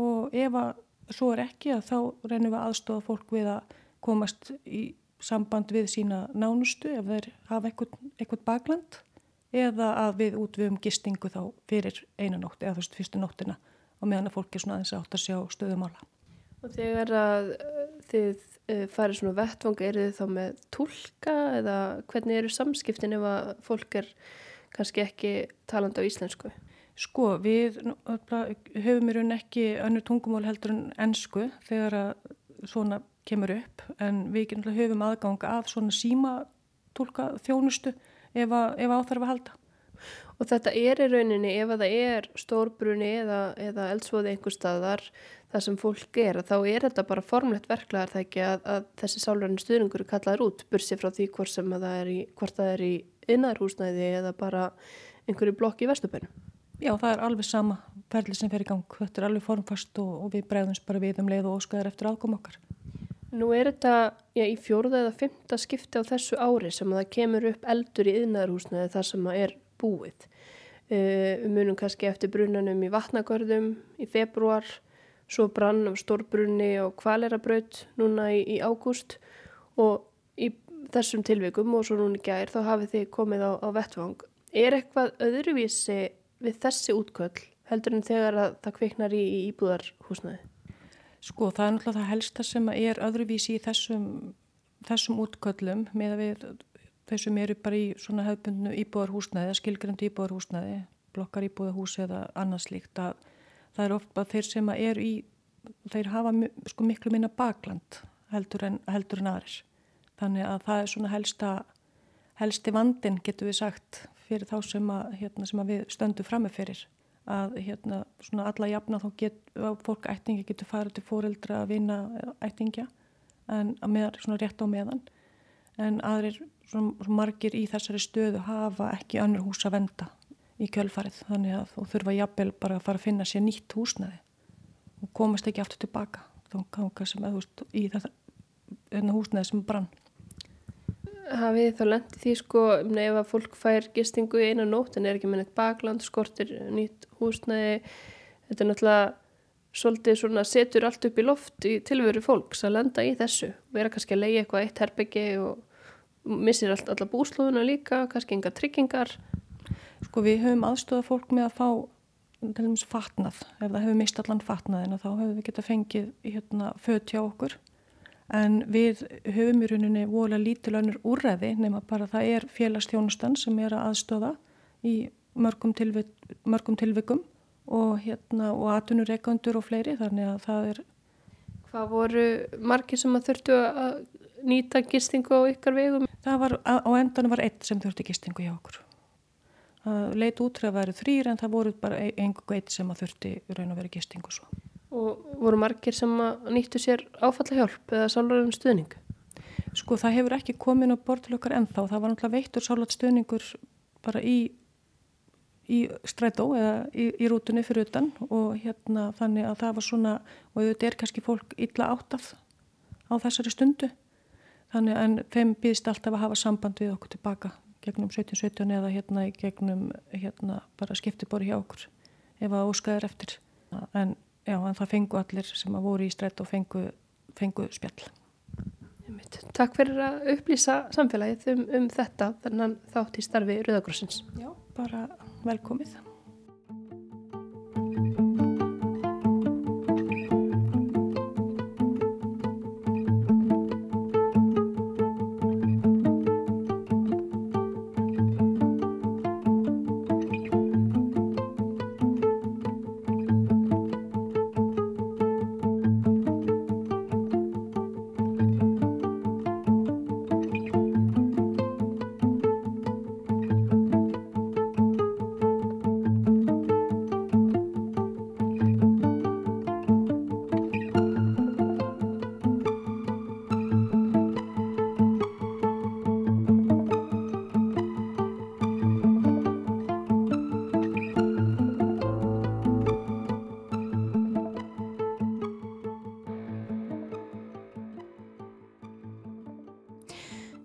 og ef að svo er ekki að þá reynum við aðstofa fólk við að komast í samband við sína nánustu ef þeir hafa eitthvað, bakland eða að við útvöfum gistingu þá fyrir einanótt eða þú veist fyrstu nóttina og meðan að fólki er svona aðeins átt að sjá stöðumála. Og þegar að þið uh, farið svona vettvang, eru þið þá með tólka eða hvernig eru samskiptin ef að fólk er kannski ekki talandi á íslensku? Sko, við höfum í raun ekki önnur tungumál heldur en ennsku þegar að svona kemur upp en við höfum aðganga af svona síma tólka þjónustu ef, að, ef áþarf að halda. Og þetta er í rauninni ef að það er stórbrunni eða, eða eldsvoði einhver staðar það sem fólk er, þá er þetta bara formlegt verklaðar það ekki að, að þessi sálverðin stuðningur er kallaður út, bursið frá því hvort sem það er í, það er í innarhúsnæði eða bara einhverju blokk í vestupennu. Já, það er alveg sama ferli sem fer í gang. Þetta er alveg formfast og, og við bregðumst bara við um leið og óskaðar eftir aðkom okkar. Nú er þetta já, í fjórða eða fymta skipti á þessu ári sem það kemur upp eldur í innarhúsnæði þar sem það er búið. Uh, við munum kannski eftir brunanum í vatnagörðum í februar, svo brann af stórbrunni og kvalerabraut núna í, í ágúst og í þessum tilvikum og svo núna í gær þá hafið þið komið á, á vettvang. Er eitthvað öðruvísi við þessi útköll heldur en þegar það kviknar í, í íbúðarhúsnaði? Sko það er náttúrulega það helsta sem er öðruvísi í þessum, þessum útköllum með að við þau sem eru bara í svona hefðbundnu íbúðarhúsnaði, skilgrendu íbúðarhúsnaði, blokkar íbúðarhúsi eða annars líkt að það er ofta þeir sem eru í, þeir hafa sko miklu minna bakland heldur en, heldur en aðris. Þannig að það er svona helsta, helsti vandin getur við sagt fyrir þá sem að, hérna, sem að við stöndum frammeð fyrir að hérna svona alla jafna þá getur fólk ættingi getur farið til fóreldra að vinna ættingja en að meðan svona rétt á meðan en aðrir svo, margir í þessari stöðu hafa ekki önnur hús að venda í kjölfarið. Þannig að þú þurfa jafnvel bara að fara að finna sér nýtt húsnaði og komast ekki aftur tilbaka þá kannski sem að þú veist í þetta húsnaði sem brann. Hafið þá lendið því sko um, ef að fólk fær gistingu í eina nótt en er ekki með neitt bakland, skortir nýtt húsnæði þetta er náttúrulega svolítið svona setur allt upp í loft í tilveru fólks að lenda í þessu vera kannski að leiði eitthvað eitt herbyggi og missir allt, alla búslóðuna líka kannski enga tryggingar. Sko við höfum aðstofað fólk með að fá til dæmis fatnað, ef það hefur mist allan fatnaðina þá hefur við geta fengið hérna föt hjá okkur. En við höfum í rauninni vola lítilönur úrræði nema bara það er félagstjónustan sem er að aðstofa í mörgum, tilvik, mörgum tilvikum og hérna og atunureikandur og fleiri þannig að það er Hvað voru margir sem að þurftu að nýta gistingu á ykkar vegum? Það var, á endan var einn sem þurfti gistingu hjá okkur það leit út að væri þrýr en það voru bara einhverju eitt sem þurfti raun að vera gistingu svo. Og voru margir sem nýttu sér áfallahjálp eða sálurinn stuðning? Sko það hefur ekki komin á bort til okkar ennþá. Það var náttúrulega veittur sálat stuðningur bara í, í strætó eða í, í rútunni fyrir utan og hérna þannig að það var svona og þetta er kannski fólk illa áttaf á þessari stundu. Þannig að þeim býðist alltaf að hafa samband við okkur tilbaka gegnum 1717 eða hérna gegnum hérna bara skiptibori hjá okkur ef að óskaður eftir. En, já, en það fengu allir sem að voru í strætt og fengu, fengu spjall. Takk fyrir að upplýsa samfélagið um, um þetta þannig þátt í starfi Rauðagrossins Já, bara velkomið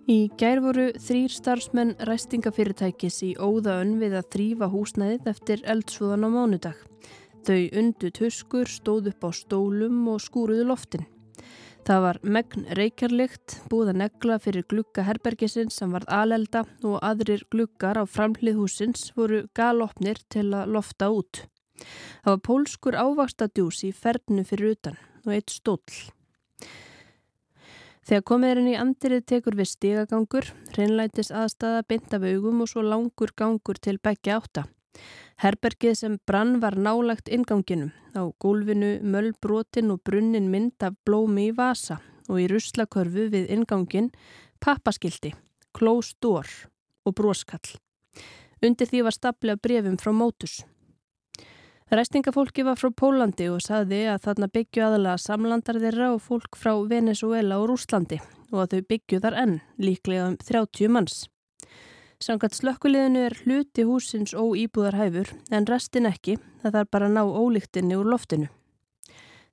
Í gær voru þrýr starfsmenn ræstingafyrirtækis í óðaun við að þrýfa húsnæðið eftir eldsvoðan á mánudag. Þau undu tuskur, stóð upp á stólum og skúruðu loftin. Það var megn reykjarlikt, búið að negla fyrir glukka herbergisins sem varð alelda og aðrir glukkar á framhlið húsins voru galopnir til að lofta út. Það var pólskur ávakstadjús í fernu fyrir utan og eitt stóll. Þegar komið er inn í andirið tekur við stigagangur, hreinlætis aðstæða beint af augum og svo langur gangur til begja átta. Herbergið sem brann var nálagt inganginum, á gólfinu möllbrotin og brunnin mynd af blómi í vasa og í ruslakörfu við ingangin pappaskildi, klósdór og broskall. Undir því var staplega brefum frá mótus. Ræstingafólki var frá Pólandi og saði að þarna byggju aðalega samlandar þeirra og fólk frá Venezuela og Rúslandi og að þau byggju þar enn, líklega um 30 manns. Sangat slökkuliðinu er hluti húsins óýbúðarhæfur en restin ekki, það þarf bara að ná ólíktinni úr loftinu.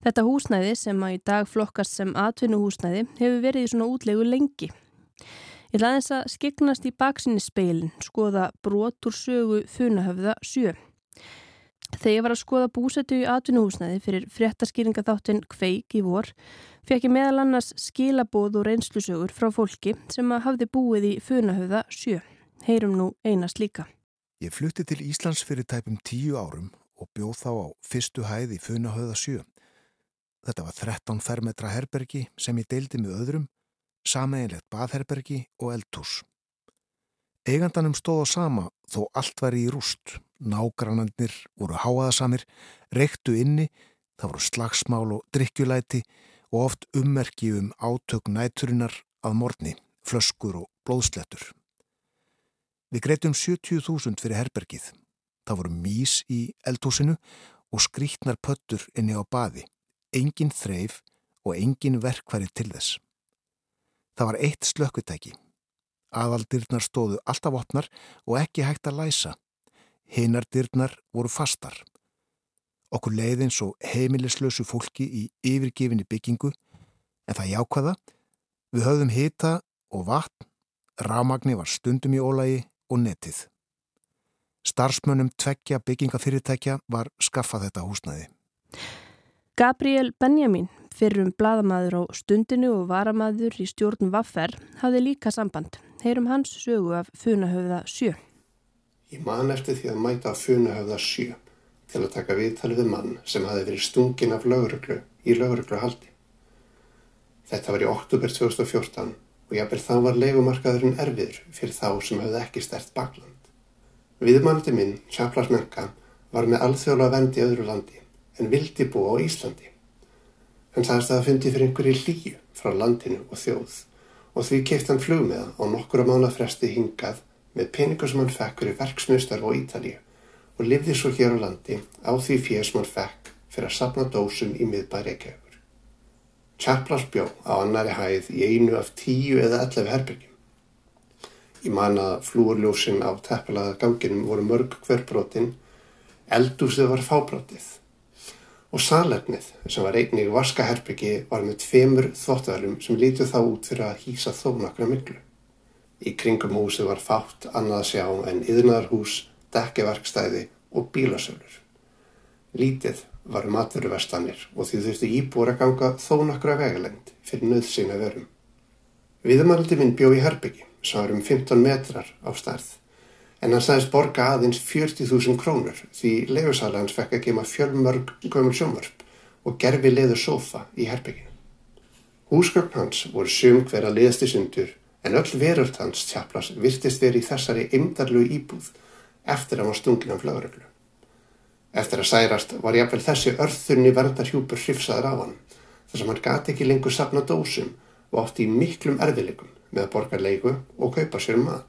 Þetta húsnæði sem að í dag flokkast sem atvinnuhúsnæði hefur verið í svona útlegu lengi. Ég laði þess að skiknast í baksinni speilin, skoða brot úr sögu funahöfða sjö. Þegar ég var að skoða búsetu í atvinnuhúsnaði fyrir fréttaskýringa þáttinn Kveik í vor, fekk ég meðal annars skilabóð og reynslusögur frá fólki sem að hafði búið í funahöfða sjö. Heyrum nú einast líka. Ég flutti til Íslands fyrir tæpum tíu árum og bjóð þá á fyrstu hæð í funahöfða sjö. Þetta var 13 fermetra herbergi sem ég deildi með öðrum, sameinlegt baðherbergi og eldhús. Eigandanum stóð á sama þó allt var í rúst. Nágrannandir voru háaðasamir, reyktu inni, það voru slagsmál og drikkjulæti og oft ummerki um átök næturinnar að morni, flöskur og blóðslettur. Við greitum 70.000 fyrir herbergið. Það voru mís í eldhúsinu og skrítnar pöttur inni á baði. Engin þreif og engin verkværi til þess. Það var eitt slökkutæki. Aðaldyrnar stóðu alltaf opnar og ekki hægt að læsa. Hinardyrnar voru fastar. Okkur leiðins og heimilislösu fólki í yfirgefinni byggingu en það jákvæða, við höfðum hita og vatn Rámagni var stundum í ólagi og netið. Starsmönnum tveggja byggingafyrirtækja var skaffað þetta húsnæði. Gabriel Benjamin, fyrrum bladamaður á stundinu og varamaður í stjórn Vaffer, hafði líka samband. Heyrum hans sögu af Funahöfða 7. Ég man eftir því að mæta á Funahöfða 7 til að taka viðtalið við mann sem hafi verið stungin af lauruglu í laurugluhaldi. Þetta var í oktober 2014 og jábel þá var leikumarkaðurinn erfiður fyrir þá sem hafði ekki stert bakland. Viðmannandi minn, Sjaflar Menka, var með alþjóðlega vendi í öðru landi en vildi búa á Íslandi. Hann sagðist að það fundi fyrir einhverju líu frá landinu og þjóð og því keitt hann flugmiða á nokkura mánu fresti hingað með peningur sem hann fekk fyrir verksmiðstarf á Ítalíu og lifði svo hér á landi á því fyrir sem hann fekk fyrir að sapna dósum í miðbæri Reykjavíkur. Chaplars bjó á annari hæð í einu af tíu eða ellefi herbyrgjum. Ég man að flúurljósin á teppalaða ganginum voru mörg hverbrotin, eldúsið var fábrotið og salernið sem var einnig vaskaherbyggi var með tveimur þvóttavælum sem lítið þá út fyrir að hýsa þó nokkra miklu. Í kringum húsið var fátt annað að sjá en yðnaðarhús, dekkeverkstæði og bílasölur. Lítið var maturverstanir og því þurfti íbúr að ganga þó nokkra vegalengd fyrir nöðsina verum. Viðmældi minn bjó í herbyggi sem var um 15 metrar á stærð en hann sagðist borga aðeins 40.000 krónur því leifusala hans fekk að gema fjölmörg gömul sjómörp og gerfi leður sofa í herbygginu. Húsgögn hans voru sum hver að liðast í sundur en öll veröld hans tjaplas virtist verið í þessari ymdarlu íbúð eftir að hann var stungin af flaguröglu. Eftir að særast var jáfnvel þessi örþunni verndarhjúpur hrifsaður á hann þar sem hann gati ekki lengur sapna dósum og átti í miklum erfileikum með að borga leiku og kaupa sér mat.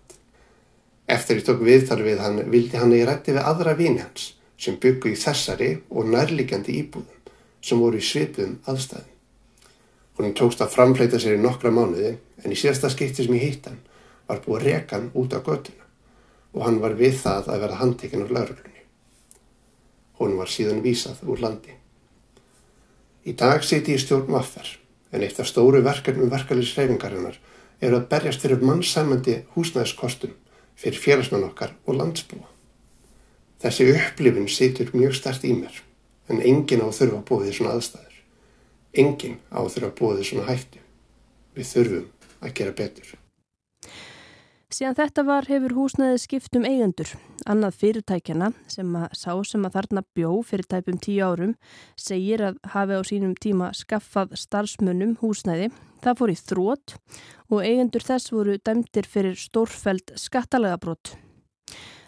Eftir ég tók viðtal við hann vildi hann í rætti við aðra vini hans sem byggu í þessari og nærliggjandi íbúðum sem voru í svipuðum aðstæðum. Hún tókst að framfleita sér í nokkra mánuði en í síðasta skipti sem ég hitt hann var búið rekan út á götuna og hann var við það að verða handtekinn úr lauruglunni. Hún var síðan vísað úr landi. Í dag siti ég stjórn vaffer en eitt af stóru verkefnum verkefliðsreifingarinnar er að berjast fyrir mannsæmandi húsnæðskostum fyrir félagsmenn okkar og landsbúa. Þessi upplifin situr mjög stert í mér, en engin á að þurfa að búa því svona aðstæður. Engin á búa því svona hættu. Við þurfum að gera betur. Síðan þetta var hefur húsnaðið skipt um eigendur. Annað fyrirtækjana sem að sá sem að þarna bjó fyrir tæpum tíu árum segir að hafi á sínum tíma skaffað starfsmönnum húsnaði. Það fór í þrótt og eigendur þess voru dæmtir fyrir stórfæld skattalega brott.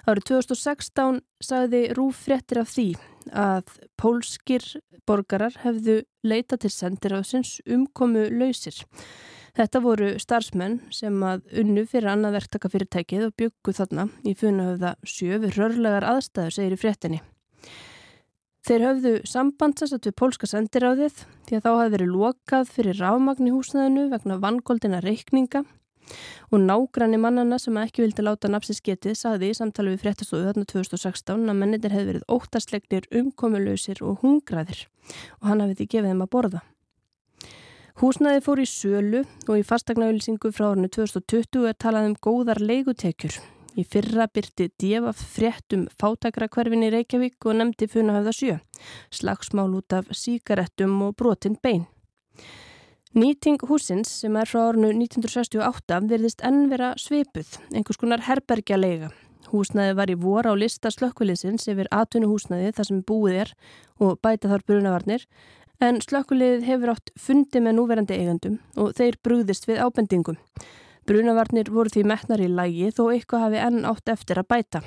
Árið 2016 sagði Rúf fréttir af því að pólskir borgarar hefðu leita til sendiráðsins umkomu lausir. Þetta voru starfsmenn sem að unnu fyrir annað verktakafyrirtækið og byggu þarna í funahöfða sjö við rörlegar aðstæður, segir í fréttinni. Þeir höfðu sambandsast við pólska sendiráðið því að þá hafði verið lokað fyrir rámagn í húsnaðinu vegna vangoldina reikninga og nágranni mannana sem ekki vildi láta napsins getið saði í samtali við fréttastofu þarna 2016 að mennitir hefði verið óttastlegnir umkomulausir og hungraðir og hann hafði gefið þeim að borða. Húsnaði fór í sölu og í fastegnaauðlýsingu frá árinu 2020 er talað um góðar leigutekjur. Í fyrra byrti Djefaf fréttum fátakrakverfin í Reykjavík og nefndi funahöfða sjö, slagsmál út af síkarettum og brotinn bein. Nýting húsins sem er frá árinu 1968 verðist enn vera svipuð, einhvers konar herbergja leiga. Húsnaði var í vor á lista slökkviliðsins yfir atvinnu húsnaði þar sem búið er og bæta þar brunavarnir en slökkuliðið hefur átt fundi með núverandi eigandum og þeir brúðist við ábendingum. Brunavarnir voru því metnar í lægi þó eitthvað hafi enn átt eftir að bæta.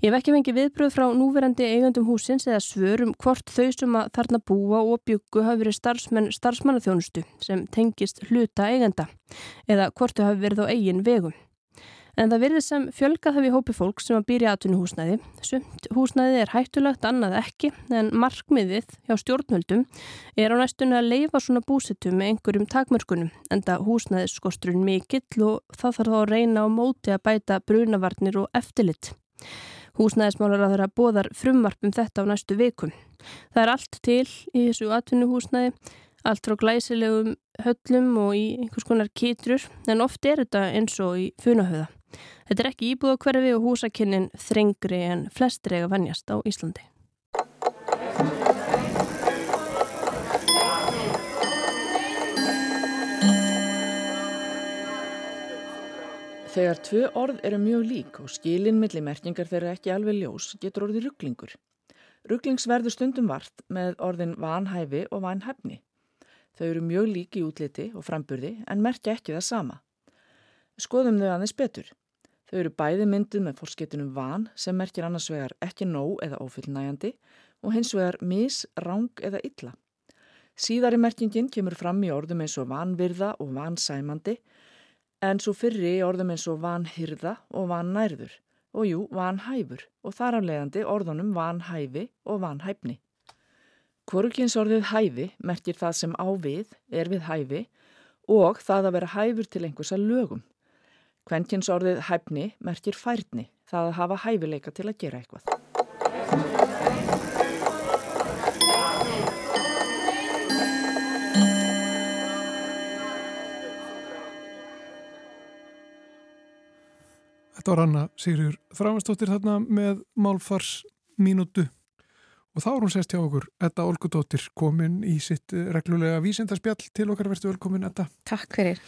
Ég hef ekki fengið viðbröð frá núverandi eigandum húsins eða svörum hvort þau sem að þarna búa og byggu hafi verið starfsmenn starfsmannaþjónustu sem tengist hluta eiganda eða hvort þau hafi verið á eigin vegum. En það virðir sem fjölgað hafi hópi fólk sem að býrja atvinnuhúsnæði. Sumt húsnæði er hættulegt, annað ekki, en markmiðið hjá stjórnvöldum er á næstunni að leifa svona búsitum með einhverjum takmörkunum, enda húsnæðiskosturinn mikill og það þarf þá að reyna á móti að bæta brunavarnir og eftirlitt. Húsnæðismálar að þeirra bóðar frumvarpum þetta á næstu vikum. Það er allt til í þessu atvinnuhúsnæði allt frá glæsilegum höllum og í einhvers konar kitrur, en oft er þetta eins og í funahöða. Þetta er ekki íbúðakverfi og húsakinnin þrengri en flestir eiga vennjast á Íslandi. Þegar tvö orð eru mjög lík og skilin milli merkingar þeirra ekki alveg ljós getur orðið rugglingur. Rugglings verður stundum vart með orðin vanhæfi og vanhæfni. Þau eru mjög lík í útliti og framburði en merkja ekki það sama. Skoðum þau aðeins betur. Þau eru bæði mynduð með fórsketunum van sem merkir annars vegar ekki nóg eða ófyllnæjandi og hins vegar mis, rang eða illa. Síðari merkingin kemur fram í orðum eins og vanvirða og vansæmandi en svo fyrri orðum eins og vanhyrða og vannærður og jú, vanhæfur og þar af leiðandi orðunum vanhæfi og vanhæfni. Hvorukins orðið hæfi merkir það sem á við er við hæfi og það að vera hæfur til einhversa lögum. Kvenkins orðið hæfni merkir færni, það að hafa hæfileika til að gera eitthvað. Þetta var Anna Sigriður Þráinsdóttir þarna með málfars mínútu og þá er hún sest hjá okkur Edda Olgudóttir komin í sitt eh, reglulega vísindarspjall til okkar verðstu velkomin Edda. Takk fyrir.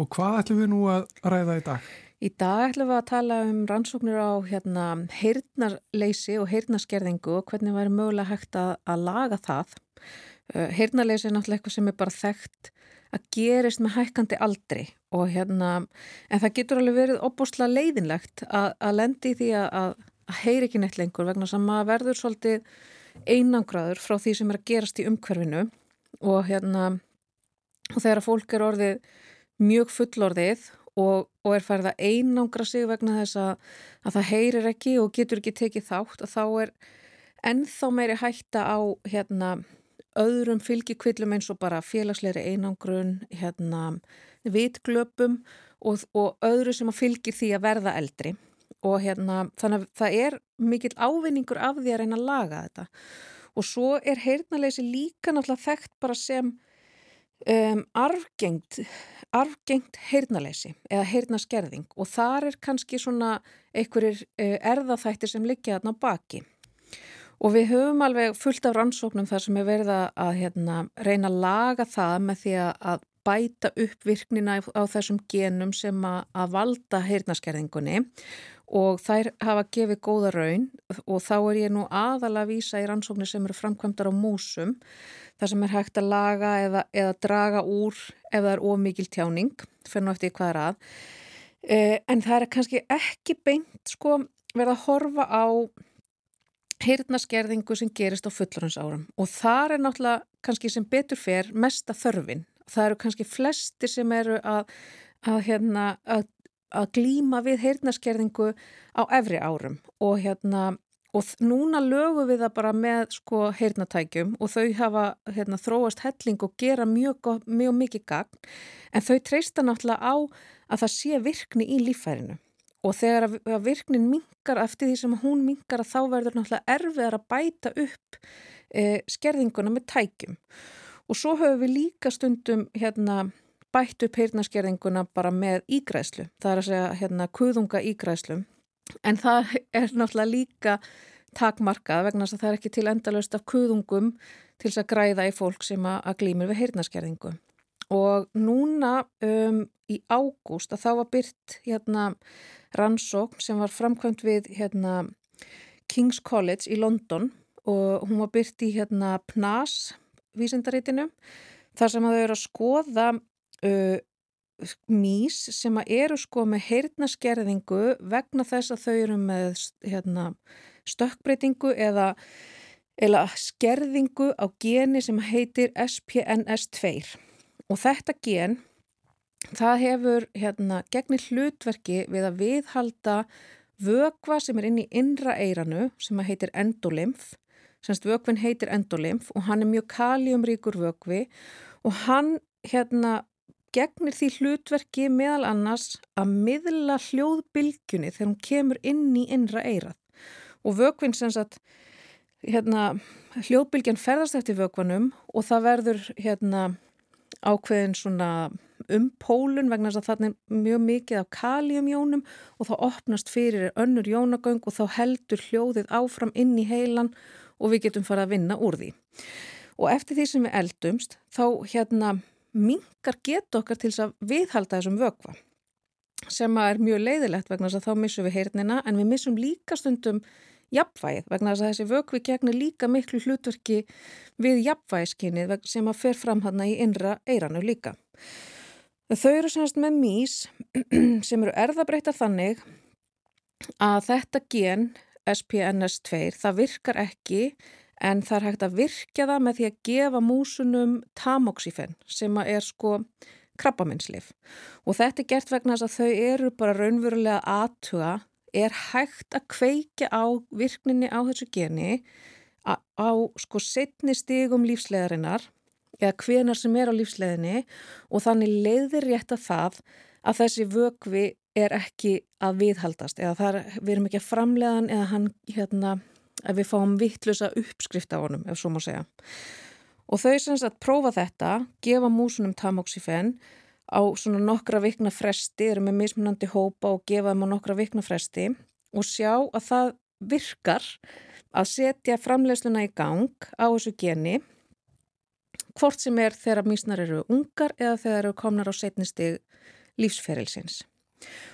Og hvað ætlum við nú að ræða í dag? Í dag ætlum við að tala um rannsóknir á hérna, heyrnarleysi og heyrnarskerðingu og hvernig væri mögulega hægt að, að laga það. Uh, heyrnarleysi er náttúrulega eitthvað sem er bara þekkt að gerist með hækkandi aldri og hérna, en það getur alveg verið opbúslega leiðinlegt að, að lendi því að, að heyri ekki neitt lengur vegna sem að verður svolítið einangraður frá því sem er að gerast í umhverfinu og hérna, og þegar fólk er orðið mjög fullorðið og, og er færið að einangra sig vegna þess að, að það heyrir ekki og getur ekki tekið þátt og þá er ennþá meiri hætta á hérna öðrum fylgikvillum eins og bara félagsleiri einangrun, hérna vitglöpum og, og öðru sem að fylgir því að verða eldri. Og hérna þannig að það er mikill ávinningur af því að reyna að laga þetta. Og svo er heyrnaleysi líka náttúrulega þekkt bara sem um, arfgengt arfgengt heyrnaleysi eða heyrnaskerðing og þar er kannski svona einhverjir uh, erðaþættir sem liggja þarna baki Og við höfum alveg fullt af rannsóknum þar sem er verið að hérna, reyna að laga það með því að bæta upp virknina á þessum genum sem að, að valda heyrnaskerðingunni og þær hafa gefið góða raun og þá er ég nú aðalega að vísa í rannsóknir sem eru framkvæmdar á músum þar sem er hægt að laga eða, eða draga úr ef það er ómikil tjáning, fyrir náttúrulega hvað er að. Eh, en það er kannski ekki beint sko verið að horfa á heyrnaskerðingu sem gerist á fullorðansárum og þar er náttúrulega kannski sem betur fer mesta þörfin. Það eru kannski flesti sem eru að, að, hérna, að, að glíma við heyrnaskerðingu á efri árum og, hérna, og núna lögum við það bara með sko, heyrnatækjum og þau hafa hérna, þróast helling og gera mjög, mjög mikið gagn en þau treysta náttúrulega á að það sé virkni í lífærinu. Og þegar að virknin mingar eftir því sem hún mingar að þá verður náttúrulega erfiðar að bæta upp e, skerðinguna með tækjum. Og svo höfum við líka stundum hérna, bætt upp heyrnaskerðinguna bara með ígræslu. Það er að segja hérna, kuðunga ígræslu. En það er náttúrulega líka takmarkað vegna þess að það er ekki til endalust af kuðungum til þess að græða í fólk sem að, glýmir við heyrnaskerðingu. Og núna um, í ágúst að þá var byrt hérna rannsókn sem var framkvæmt við hérna King's College í London og hún var byrt í hérna PNAS vísindaritinu þar sem að þau eru að skoða uh, mís sem að eru sko með heyrnaskerðingu vegna þess að þau eru með hérna, stökkbreytingu eða, eða skerðingu á geni sem heitir SPNS2 og þetta gen það hefur hérna gegnir hlutverki við að viðhalda vögva sem er inn í innra eiranu sem heitir endolymf. Semst vögvin heitir endolymf og hann er mjög kaljumríkur vögvi og hann hérna gegnir því hlutverki meðal annars að miðla hljóðbylgjunni þegar hún kemur inn í innra eirað og vögvin sem sagt hérna, hljóðbylgjan ferðast eftir vökvanum og það verður hérna ákveðin svona umpólun vegna þess að það er mjög mikið af kaliumjónum og þá opnast fyrir önnur jónagöng og þá heldur hljóðið áfram inn í heilan og við getum farið að vinna úr því. Og eftir því sem við eldumst þá hérna mingar getur okkar til þess að viðhalda þessum vökva sem er mjög leiðilegt vegna þess að þá missum við heyrnina en við missum líka stundum jafnvægið vegna þess að þessi vökvi gegnir líka miklu hlutverki við jafnvægiskinni sem að fer fram hann í innra eiranu líka. Þau eru semast með mís <clears throat> sem eru erðabreittar þannig að þetta gen SPNS2 það virkar ekki en það er hægt að virkja það með því að gefa músunum tamoxifen sem er sko krabbaminnslif og þetta er gert vegna þess að þau eru bara raunverulega aðtuga er hægt að kveika á virkninni á þessu geni á, á sko setni stigum lífslegarinnar eða hvenar sem er á lífsleginni og þannig leiðir rétt að það að þessi vögvi er ekki að viðhaldast eða það er, við erum ekki að framlegan eða hann hérna að við fáum vittlusa uppskrift á honum ef svo má segja. Og þau sem sagt prófa þetta, gefa músunum tamoxifen á svona nokkra vikna fresti, eru með mismunandi hópa og gefa þeim á nokkra vikna fresti og sjá að það virkar að setja framleiðsluna í gang á þessu geni hvort sem er þegar mísnar eru ungar eða þegar eru komnar á setnisti lífsferilsins.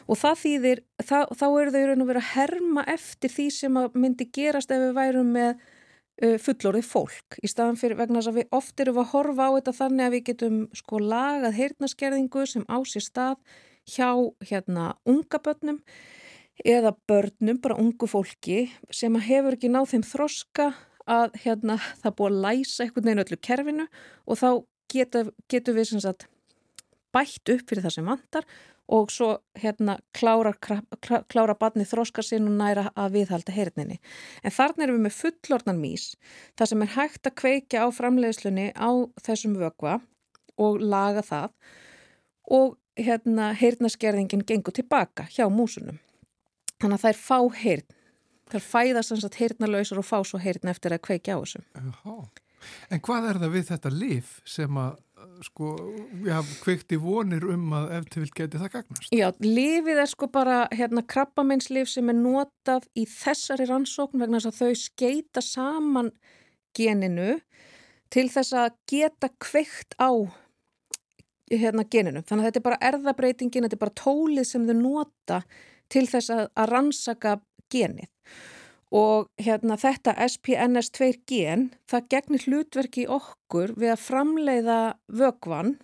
Og það þýðir, það, þá eru þau raun og verið að herma eftir því sem myndi gerast ef við værum með uh, fullorðið fólk. Í staðan fyrir vegna þess að við oft erum að horfa á þetta þannig að við getum sko lagað heyrnaskerðingu sem á sér stað hjá hérna unga börnum eða börnum, bara ungu fólki sem hefur ekki náð þeim þroska að hérna það búið að læsa einhvern veginn öllu kerfinu og þá getum getu við sagt bætt upp fyrir það sem vantar og svo hérna klára, klára badni þróska sinn og næra að viðhalda heyrninni. En þarna erum við með fullornan mís, það sem er hægt að kveikja á framleiðslunni á þessum vögva og laga það og hérna heyrnaskerðingin gengur tilbaka hjá músunum. Þannig að það er fá heyrn. Það er fæðast hans að heyrnalausar og fá svo heyrn eftir að kveikja á þessu. Jaha. En hvað er það við þetta lif sem að sko, já, kveikti vonir um að ef til vil geti það gagnast? Já, lifið er sko bara hérna krabbameinslif sem er notað í þessari rannsókn vegna þess að þau skeita saman geninu til þess að geta kveikt á hérna geninu. Þannig að þetta er bara erðabreitingin, þetta er bara tólið sem þau nota til þess að, að rannsaka genið. Og hérna þetta SPNS2 gen það gegnir hlutverki okkur við að framleiða vögvan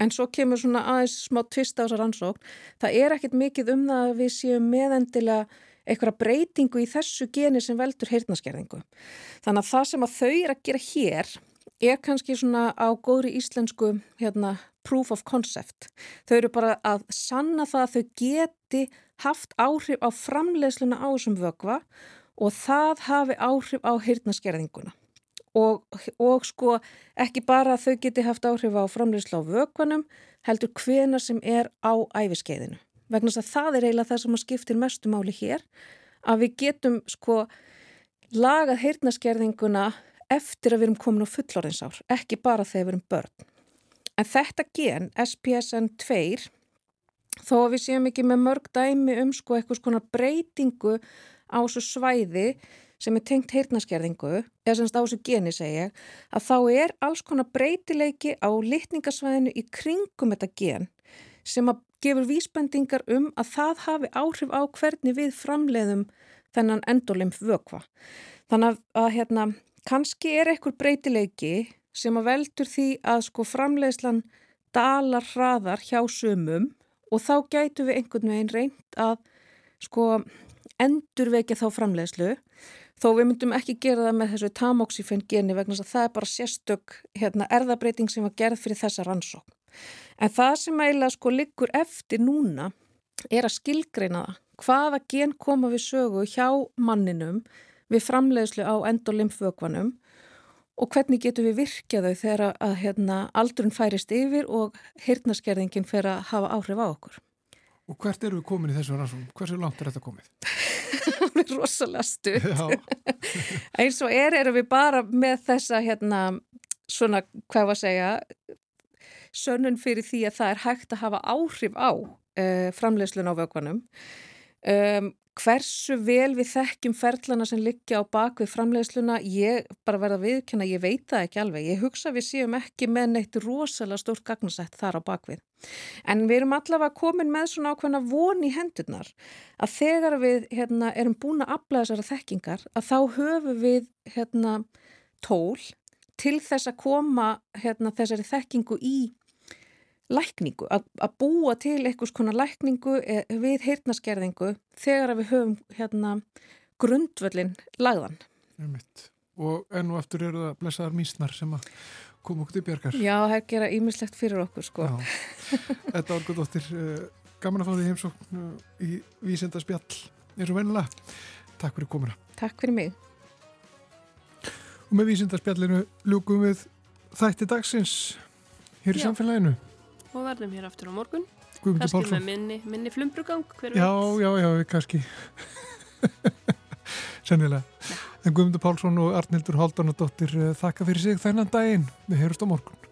en svo kemur svona aðeins smá tvist á þessar ansókn það er ekkit mikið um það að við séum meðendilega eitthvað breytingu í þessu geni sem veldur heyrnaskerðingu þannig að það sem að þau er að gera hér er kannski svona á góðri íslensku hérna proof of concept. Þau eru bara að sanna það að þau geti haft áhrif á framleiðsluna á þessum vögva og það hafi áhrif á heyrnaskerðinguna og, og sko ekki bara að þau geti haft áhrif á framleysla á vökvanum heldur hvena sem er á æfiskeiðinu vegna þess að það er eiginlega það sem skiptir mestu máli hér að við getum sko lagað heyrnaskerðinguna eftir að við erum komin á fullorðinsár ekki bara þegar við erum börn en þetta gen SPSN2 þó að við séum ekki með mörg dæmi um sko eitthvað svona breytingu á þessu svæði sem er tengt heyrnaskerðingu, eða semst á þessu geni segja, að þá er alls konar breytileiki á litningasvæðinu í kringum þetta gen sem að gefur vísbendingar um að það hafi áhrif á hvernig við framleiðum þennan endolimf vökva. Þannig að hérna, kannski er einhver breytileiki sem að veldur því að sko framleiðslan dalar hraðar hjá sumum og þá gætu við einhvern veginn reynd að sko endurvekja þá framleiðslu þó við myndum ekki gera það með þessu tamoxifen geni vegna þess að það er bara sérstök hérna, erðabreiting sem var gerð fyrir þessa rannsókn. En það sem eiginlega sko liggur eftir núna er að skilgreina hvaða gen koma við sögu hjá manninum við framleiðslu á endolimfvögvanum og hvernig getum við virkja þau þegar að hérna, aldrun færist yfir og hirtnaskerðingin fer að hafa áhrif á okkur. Og hvert eru við komin í þessu rannsókn? Hversu langt er þetta komið? <laughs> hún er rosalega stutt <laughs> eins og er erum við bara með þessa hérna svona, hvað var að segja sönnun fyrir því að það er hægt að hafa áhrif á uh, framleiðslun á vögvanum um, hversu vel við þekkjum ferlana sem liggja á bakvið framleiðsluna, ég bara verða viðkjöna, ég veit það ekki alveg, ég hugsa við séum ekki með neitt rosalega stórt gagnasett þar á bakvið. En við erum allavega komin með svona ákveðna von í hendurnar að þegar við hérna, erum búin að afla þessara þekkingar að þá höfum við hérna, tól til þess að koma hérna, þessari þekkingu í lækningu, að, að búa til einhvers konar lækningu e, við heyrnaskerðingu þegar við höfum hérna grundvöllin lagðan. Og enn og aftur eru það blessaðar mísnar sem að koma okkur til björgar. Já, það er gera ímislegt fyrir okkur sko. Þetta var Orgudóttir, gaman að fá því heimsókn í vísenda spjall eins og vennilega. Takk fyrir komuna. Takk fyrir mig. Og með vísenda spjallinu ljúkum við þætti dagsins hér í Já. samfélaginu. Og verðum hér aftur á morgun. Guðmundur Kannski með minni, minni flumbrugang, Já, já, já, kannski. <laughs> Sennilega. En Guðmundur Pálsson og Arnildur Haldanadóttir þakka fyrir sig þennan daginn. Við heyrust á morgun